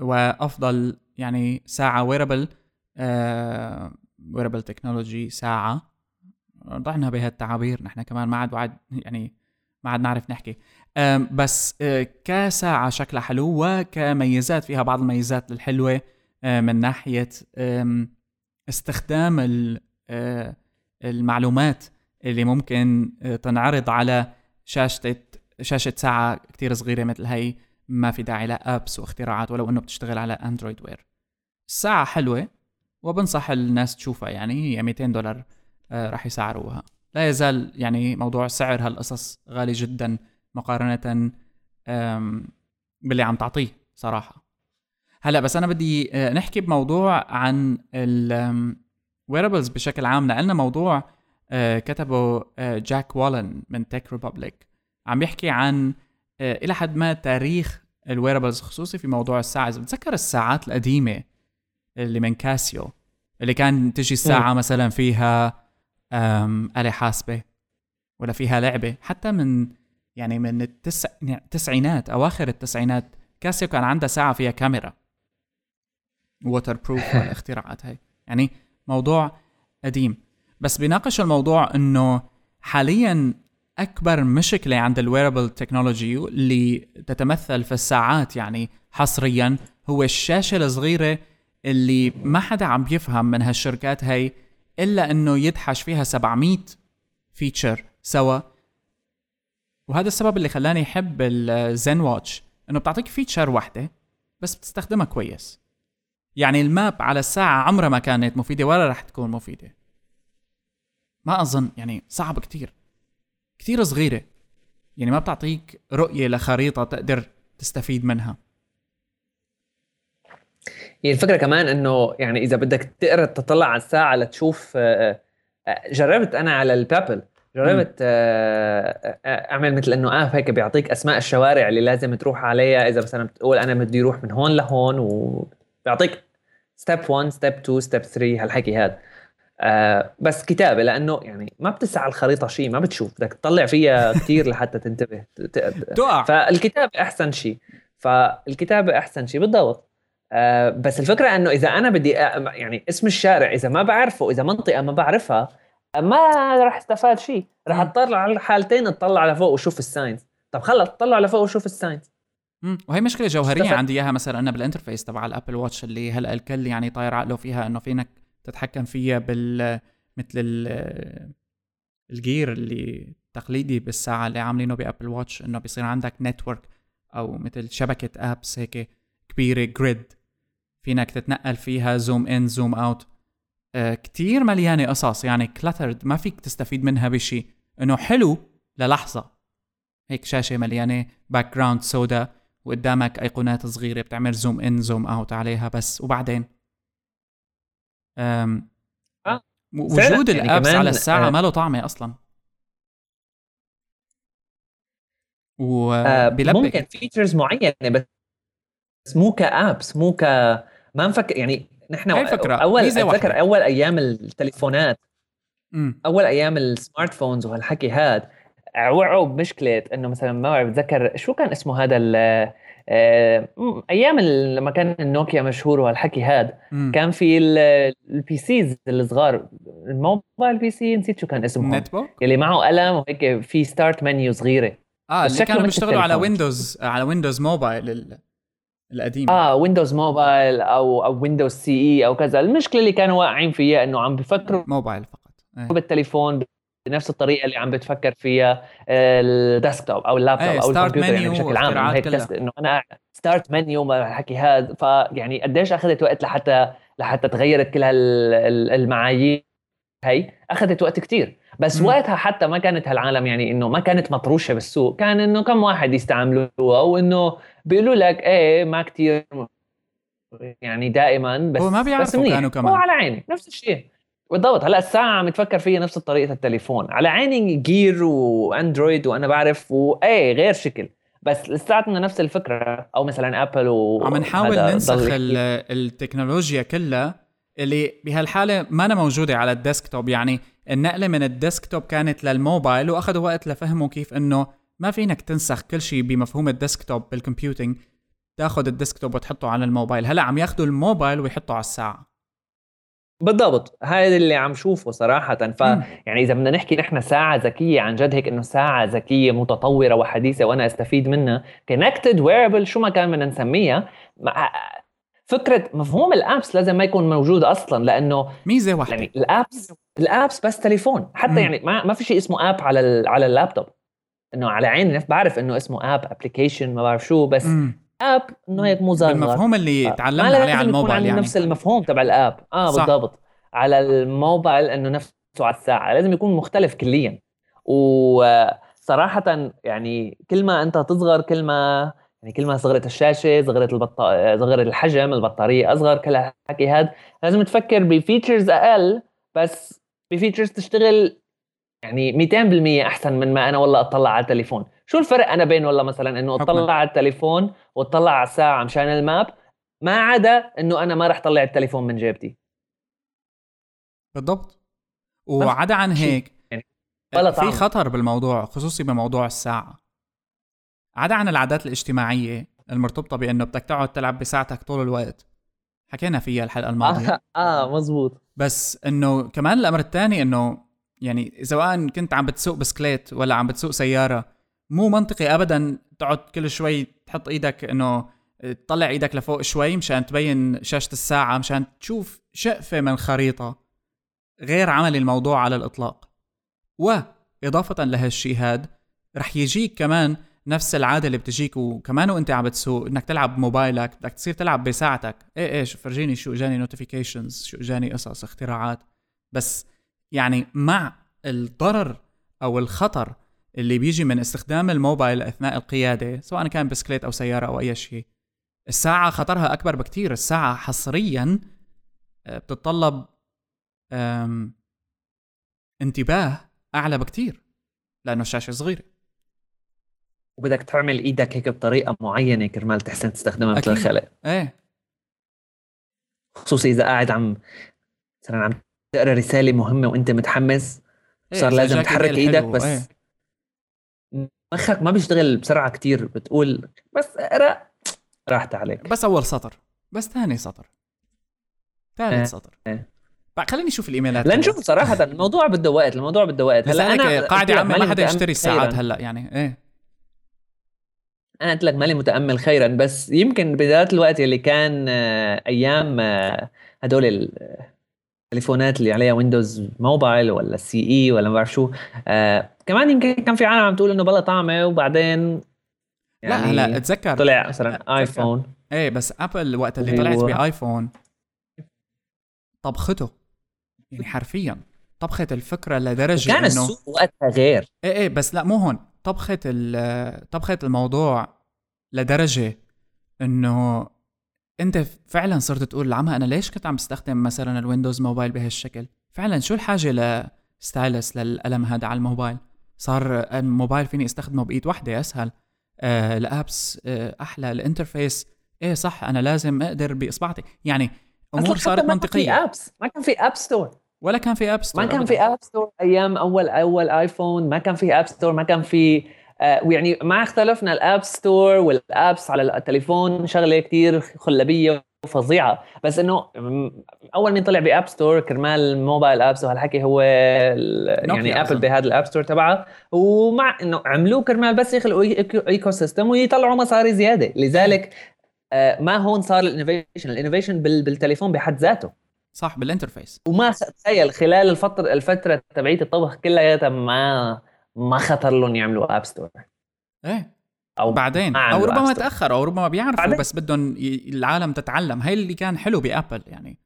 Speaker 1: وأفضل يعني ساعة wearable wearable technology ساعة. ضعنا بهالتعابير نحن كمان ما عاد وعد يعني ما عاد نعرف نحكي. بس آه، كساعة شكلها حلو وكميزات فيها بعض الميزات الحلوة آه، من ناحية استخدام آه، المعلومات اللي ممكن تنعرض على شاشة شاشة ساعة كتير صغيرة مثل هي ما في داعي لأبس واختراعات ولو إنه بتشتغل على اندرويد وير الساعة حلوة وبنصح الناس تشوفها يعني هي 200 دولار راح يسعروها. لا يزال يعني موضوع سعر هالقصص غالي جدا مقارنة باللي عم تعطيه صراحة. هلا بس أنا بدي آه، نحكي بموضوع عن ال wearables بشكل عام. لأن موضوع آه، كتبه آه، Jack Wallen من TechRepublic عم بيحكي عن إلى حد ما تاريخ ال wearables خصوصي في موضوع الساعة. اذا بتذكر الساعات القديمة اللي من Casio؟ اللي كان تجي الساعة م. مثلا فيها آلة حاسبة ولا فيها لعبة. حتى من يعني من التسع... التسعينات أواخر التسعينات Casio كان عندها ساعة فيها كاميرا. waterproof والاختراعات هاي. يعني موضوع قديم. بس بيناقش الموضوع إنه حاليا أكبر مشكلة عند ال wearable technology اللي تتمثل في الساعات يعني حصريا هو الشاشة الصغيرة اللي ما حدا عم بيفهم من هالشركات هاي إلا إنه يدحش فيها 700 feature سوا. وهذا السبب اللي خلاني أحب ال ZenWatch إنه بتعطيك feature واحدة بس بتستخدمها كويس. يعني ال map على الساعة عمرها ما كانت مفيدة ولا رح تكون مفيدة. ما أظن يعني صعب كتير. كتير صغيرة. يعني ما بتعطيك رؤية لخريطة تقدر تستفيد منها.
Speaker 2: هي الفكرة كمان إنه يعني إذا بدك تقرأ تطلع على الساعة لتشوف آه، آه، جربت أنا على البابل. جربت آه، أعمل مثل إنه اب هيك بيعطيك أسماء الشوارع اللي لازم تروح عليها. إذا مثلا بتقول أنا بدي أروح من هون لهون وبيعطيك step 1 step 2 step 3 هالحكي هذا. آه بس كتابة لأنه يعني ما بتسع الخريطة شيء ما بتشوف. بدك تطلع فيها كثير لحتى تنتبه.
Speaker 1: تقع.
Speaker 2: فالكتابة أحسن شيء فالكتابة أحسن شيء بالضبط. آه بس الفكرة إنه إذا أنا بدي يعني اسم الشارع إذا ما بعرفه إذا منطقة ما بعرفها ما راح أستفاد شيء راح أطلع على الحالتين أطلع لفوق وشوف ال signs طب خلص اطلع لفوق وشوف ال
Speaker 1: signs وهي مشكلة جوهرية. عندي إياها مثلا أنا بال interface تبع ال Apple Watch اللي هلأ الكل يعني طاير عقله فيها إنه فينك تتحكم فيها بال مثل ال gear اللي تقليدي بالساعة اللي عاملينه ب Apple Watch إنه بيصير عندك network أو مثل شبكة apps هيك كبيرة grid فينك تتنقل فيها zoom in zoom out آه كتير مليانة قصص يعني cluttered ما فيك تستفيد منها بشي. إنه حلو للحظة. هيك شاشة مليانة background سودا وقدامك أيقونات صغيرة بتعمل zoom in zoom out عليها بس. وبعدين. وجود يعني ال apps على الساعة آه. ما له طعمه أصلا.
Speaker 2: وبيلبك آه ممكن features معينة بس مو كابس مو ك ما نفكر يعني نحن أول أتذكر أول أيام التليفونات مم. أول أيام ال smartphones وهالحكي هاد وعوا بمشكلة إنه مثلا ما بعرف بتذكر شو كان اسمه هذا آه، أيام لما كان النوكيا مشهور وهالحكي مم. كان في ال PCs الصغار. ال mobile PC نسيت شو كان اسمه
Speaker 1: netbook
Speaker 2: يلي معه قلم وهيك في start menu صغيرة.
Speaker 1: آه اللي كانوا بيشتغلوا على Windows على Windows Mobile القديم
Speaker 2: آه Windows Mobile أو أو Windows CE أو كذا. المشكلة اللي كانوا واقعين فيها إنه عم بفكروا
Speaker 1: موبايل فقط.
Speaker 2: أيه. بالتليفون بنفس الطريقة اللي عم بتفكر فيها ال desktop أو اللابتوب
Speaker 1: أيه.
Speaker 2: أو
Speaker 1: الكمبيوتر يعني بشكل عام هيك
Speaker 2: إنه أنا start menu الحكي هذا فيعني قديش أخذت وقت لحتى لحتى تغيرت كل هالمعايير هي؟ أخذت وقت كتير. بس م. وقتها حتى ما كانت هالعالم يعني إنه ما كانت مطروشة بالسوق. كان إنه كم واحد يستعملوها وإنه بيقولوا لك إيه ما كتير يعني دائما بس
Speaker 1: هو ما بيعرفوا كانوا كمان.
Speaker 2: هو على عيني نفس الشيء. بالضبط. هلأ الساعة عم تفكر فيها نفس طريقة التليفون. على عيني Gear و Android وأنا بعرف وايه غير شكل. بس لساتنا نفس الفكرة. أو مثلا Apple و
Speaker 1: عم نحاول ننسخ التكنولوجيا كلها اللي بهالحالة ما أنا موجودة على ال desktop. يعني النقلة من ال desktop كانت للموبايل وأخذوا وقت لفهموا كيف إنه ما فينك تنسخ كل شيء بمفهوم ال desktop بال computing تاخذ ال desktop وتحطه على الموبايل. هلأ عم ياخذوا الموبايل ويحطوا على الساعة.
Speaker 2: بالضبط. هاي اللي عم شوفه صراحة. ف يعني إذا بدنا نحكي نحن ساعة ذكية عن جد هيك إنه ساعة ذكية متطورة وحديثة وأنا أستفيد منها. connected wearable شو ما كان بدنا نسميها. فكرة مفهوم ال apps لازم ما يكون موجود أصلا لأنه
Speaker 1: ميزة واحدة.
Speaker 2: يعني ال apps ال apps بس تليفون. حتى مم. يعني ما ما في شيء اسمه app على على اللابتوب. إنه على عيني بعرف إنه اسمه app application ما بعرف شو بس مم. app انه هيك مصغر
Speaker 1: المفهوم اللي تعلمنا عليه على الموبايل يعني.
Speaker 2: نفس المفهوم تبع ال app. آه صح. بالضبط. على الموبايل انه نفسه على الساعة. لازم يكون مختلف كليا. وصراحه يعني كل ما انت تصغر كل ما يعني كل ما صغرت الشاشة صغرت البطا... صغر الحجم البطارية أصغر كل الحكي هذا لازم تفكر ب features أقل بس بفيتشرز تشتغل يعني 200% أحسن من ما أنا والله أطلع على التليفون. شو الفرق أنا بين والله مثلا إنه أطلع على التليفون وأطلع على الساعة مشان الماب ما عدا إنه أنا ما رح طلع التليفون من جيبتي.
Speaker 1: بالضبط. وعدا عن هيك يعني في خطر بالموضوع خصوصي بموضوع الساعة. عدا عن العادات الاجتماعية المرتبطة بإنه بدك تقعد تلعب بساعتك طول الوقت. حكينا فيها الحلقة الماضية.
Speaker 2: آه, آه مزبوط.
Speaker 1: بس إنه كمان الأمر الثاني إنه يعني سواء كنت عم بتسوق بسكليت ولا عم بتسوق سيارة مو منطقي ابدا تقعد كل شوي تحط إيدك إنه تطلع إيدك لفوق شوي مشان تبين شاشة الساعة مشان تشوف شقفة من خريطة غير عملي الموضوع على الإطلاق. وإضافة لهالشي هاد رح يجيك كمان نفس العادة اللي بتجيك وكمان وإنت عم بتسوق إنك تلعب بموبايلك بدك تصير تلعب بساعتك. إيه إيه فرجيني شو اجاني notifications شو اجاني قصص اختراعات. بس يعني مع الضرر أو الخطر اللي بيجي من استخدام الموبايل أثناء القيادة سواء كان بسكليت أو سيارة أو أي شيء الساعة خطرها أكبر بكتير الساعة حصريا آه، بتتطلب انتباه أعلى بكتير لأنه الشاشة صغيرة.
Speaker 2: وبدك تعمل إيدك هيك بطريقة معينة كرمال تحسن تستخدمها مثل الخلق.
Speaker 1: إيه.
Speaker 2: خصوصي إذا قاعد عم مثلا عم تقرأ رسالة مهمة وأنت متحمس إيه صار لازم تحرك إيدك بس إيه. مخك ما بيشتغل بسرعة كتير بتقول بس اقرأ راحت عليك.
Speaker 1: بس أول سطر بس ثاني سطر. ثالث إيه. سطر. إيه. خليني أشوف الإيميلات
Speaker 2: لنشوف صراحة الموضوع بده وقت الموضوع بده وقت.
Speaker 1: هلا أنا قاعدة عمي ما حدا يشتري الساعات هلا يعني إيه.
Speaker 2: أنا قلت لك مالي متأمل خيرا بس يمكن بذات الوقت اللي كان آه، أيام آه، هدول التليفونات اللي عليها Windows Mobile ولا CE ولا ما بعرف شو آه كمان يمكن كان في عالم عم تقول إنه بلا طعمة وبعدين
Speaker 1: يعني لا هلا اتذكر.
Speaker 2: طلع مثلا iPhone.
Speaker 1: إيه بس Apple وقت اللي طلعت ب iPhone طبخته. يعني حرفيا طبخت الفكرة لدرجة
Speaker 2: كان إنه السوق وقتها غير.
Speaker 1: إيه إيه بس لا مو هون. طبخت طبخت الموضوع لدرجة إنه أنت فعلا صرت تقول لعمها أنا ليش كنت عم بستخدم مثلا ال Windows Mobile بهالشكل؟ فعلا شو الحاجة ل stylus للقلم هذا على الموبايل؟ صار الموبايل فيني أستخدمه بإيد واحدة أسهل. آه ال apps آه أحلى. ال interface. إيه صح أنا لازم أقدر باصبعتي يعني أمور صارت منطقيه
Speaker 2: ما كان في apps ما كان في app store
Speaker 1: ولا كان في app store
Speaker 2: ما كان في app store أيام أول أول iPhone ما كان في app store ما كان في آه ويعني ما اختلفنا. ال app store وال apps على التليفون شغلة كتير خلبيه وفظيعه بس إنه أول مين طلع ب app store كرمال الموبايل apps وهالحكي هو يعني Apple بهذا ال app store تبعها ومع إنه عملوه كرمال بس يخلقوا ecosystem ويطلعوا مصاري زيادة. لذلك آه ما هون صار ال innovation ال innovation بالتليفون بحد ذاته.
Speaker 1: صح بال interface
Speaker 2: وما تخيل خلال الفترة الفترة تبعية الطبخ كلها ما ما خطر لهم يعملوا app store
Speaker 1: إيه. أو بعدين أو ربما تأخر أو ربما بيعرفوا بس بدهم العالم تتعلم. هي اللي كان حلو ب Apple يعني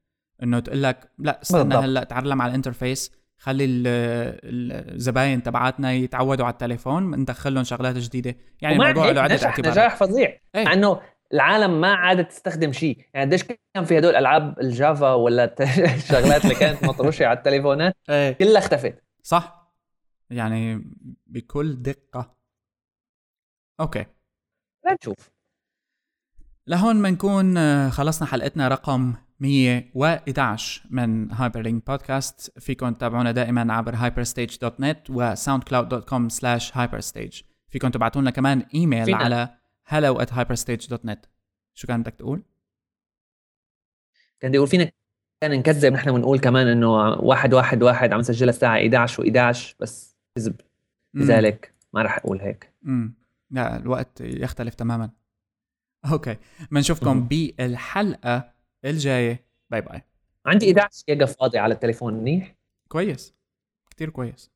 Speaker 1: إنه تقول لك لا استنى هلأ تعلم على ال interface خلي الزباين تبعاتنا يتعودوا على التليفون ندخل لهم شغلات جديدة. يعني الموضوع له عدة
Speaker 2: اعتبارات. نجاح فظيع. إيه؟ انه العالم ما عادت تستخدم شيء. يعني قديش كان في هدول ألعاب ال Java ولا الشغلات اللي كانت مطروشة على التليفونات؟ إيه. كلها اختفت.
Speaker 1: صح. يعني بكل دقة. okay.
Speaker 2: لنشوف
Speaker 1: لهون بنكون آه، خلصنا حلقتنا رقم 111 من Hyperlink podcast فيكم تتابعونا دائما عبر hyperstage.net و soundcloud.com slash hyperstage. فيكم تبعتوا لنا كمان إيميل
Speaker 2: فينا.
Speaker 1: على hello at hyperstage.net شو كان بدك تقول؟
Speaker 2: كان بدي أقول فينا كان نكذب نحن بنقول كمان إنه واحد واحد واحد عم نسجلها الساعة 11 و11 بس كذب. لذلك ما راح أقول هيك.
Speaker 1: امم لا الوقت يختلف تماما. okay بنشوفكم. بالحلقة الجاية. bye bye
Speaker 2: عندي 11 جيجا فاضي على التليفون منيح؟
Speaker 1: كويس. كتير كويس.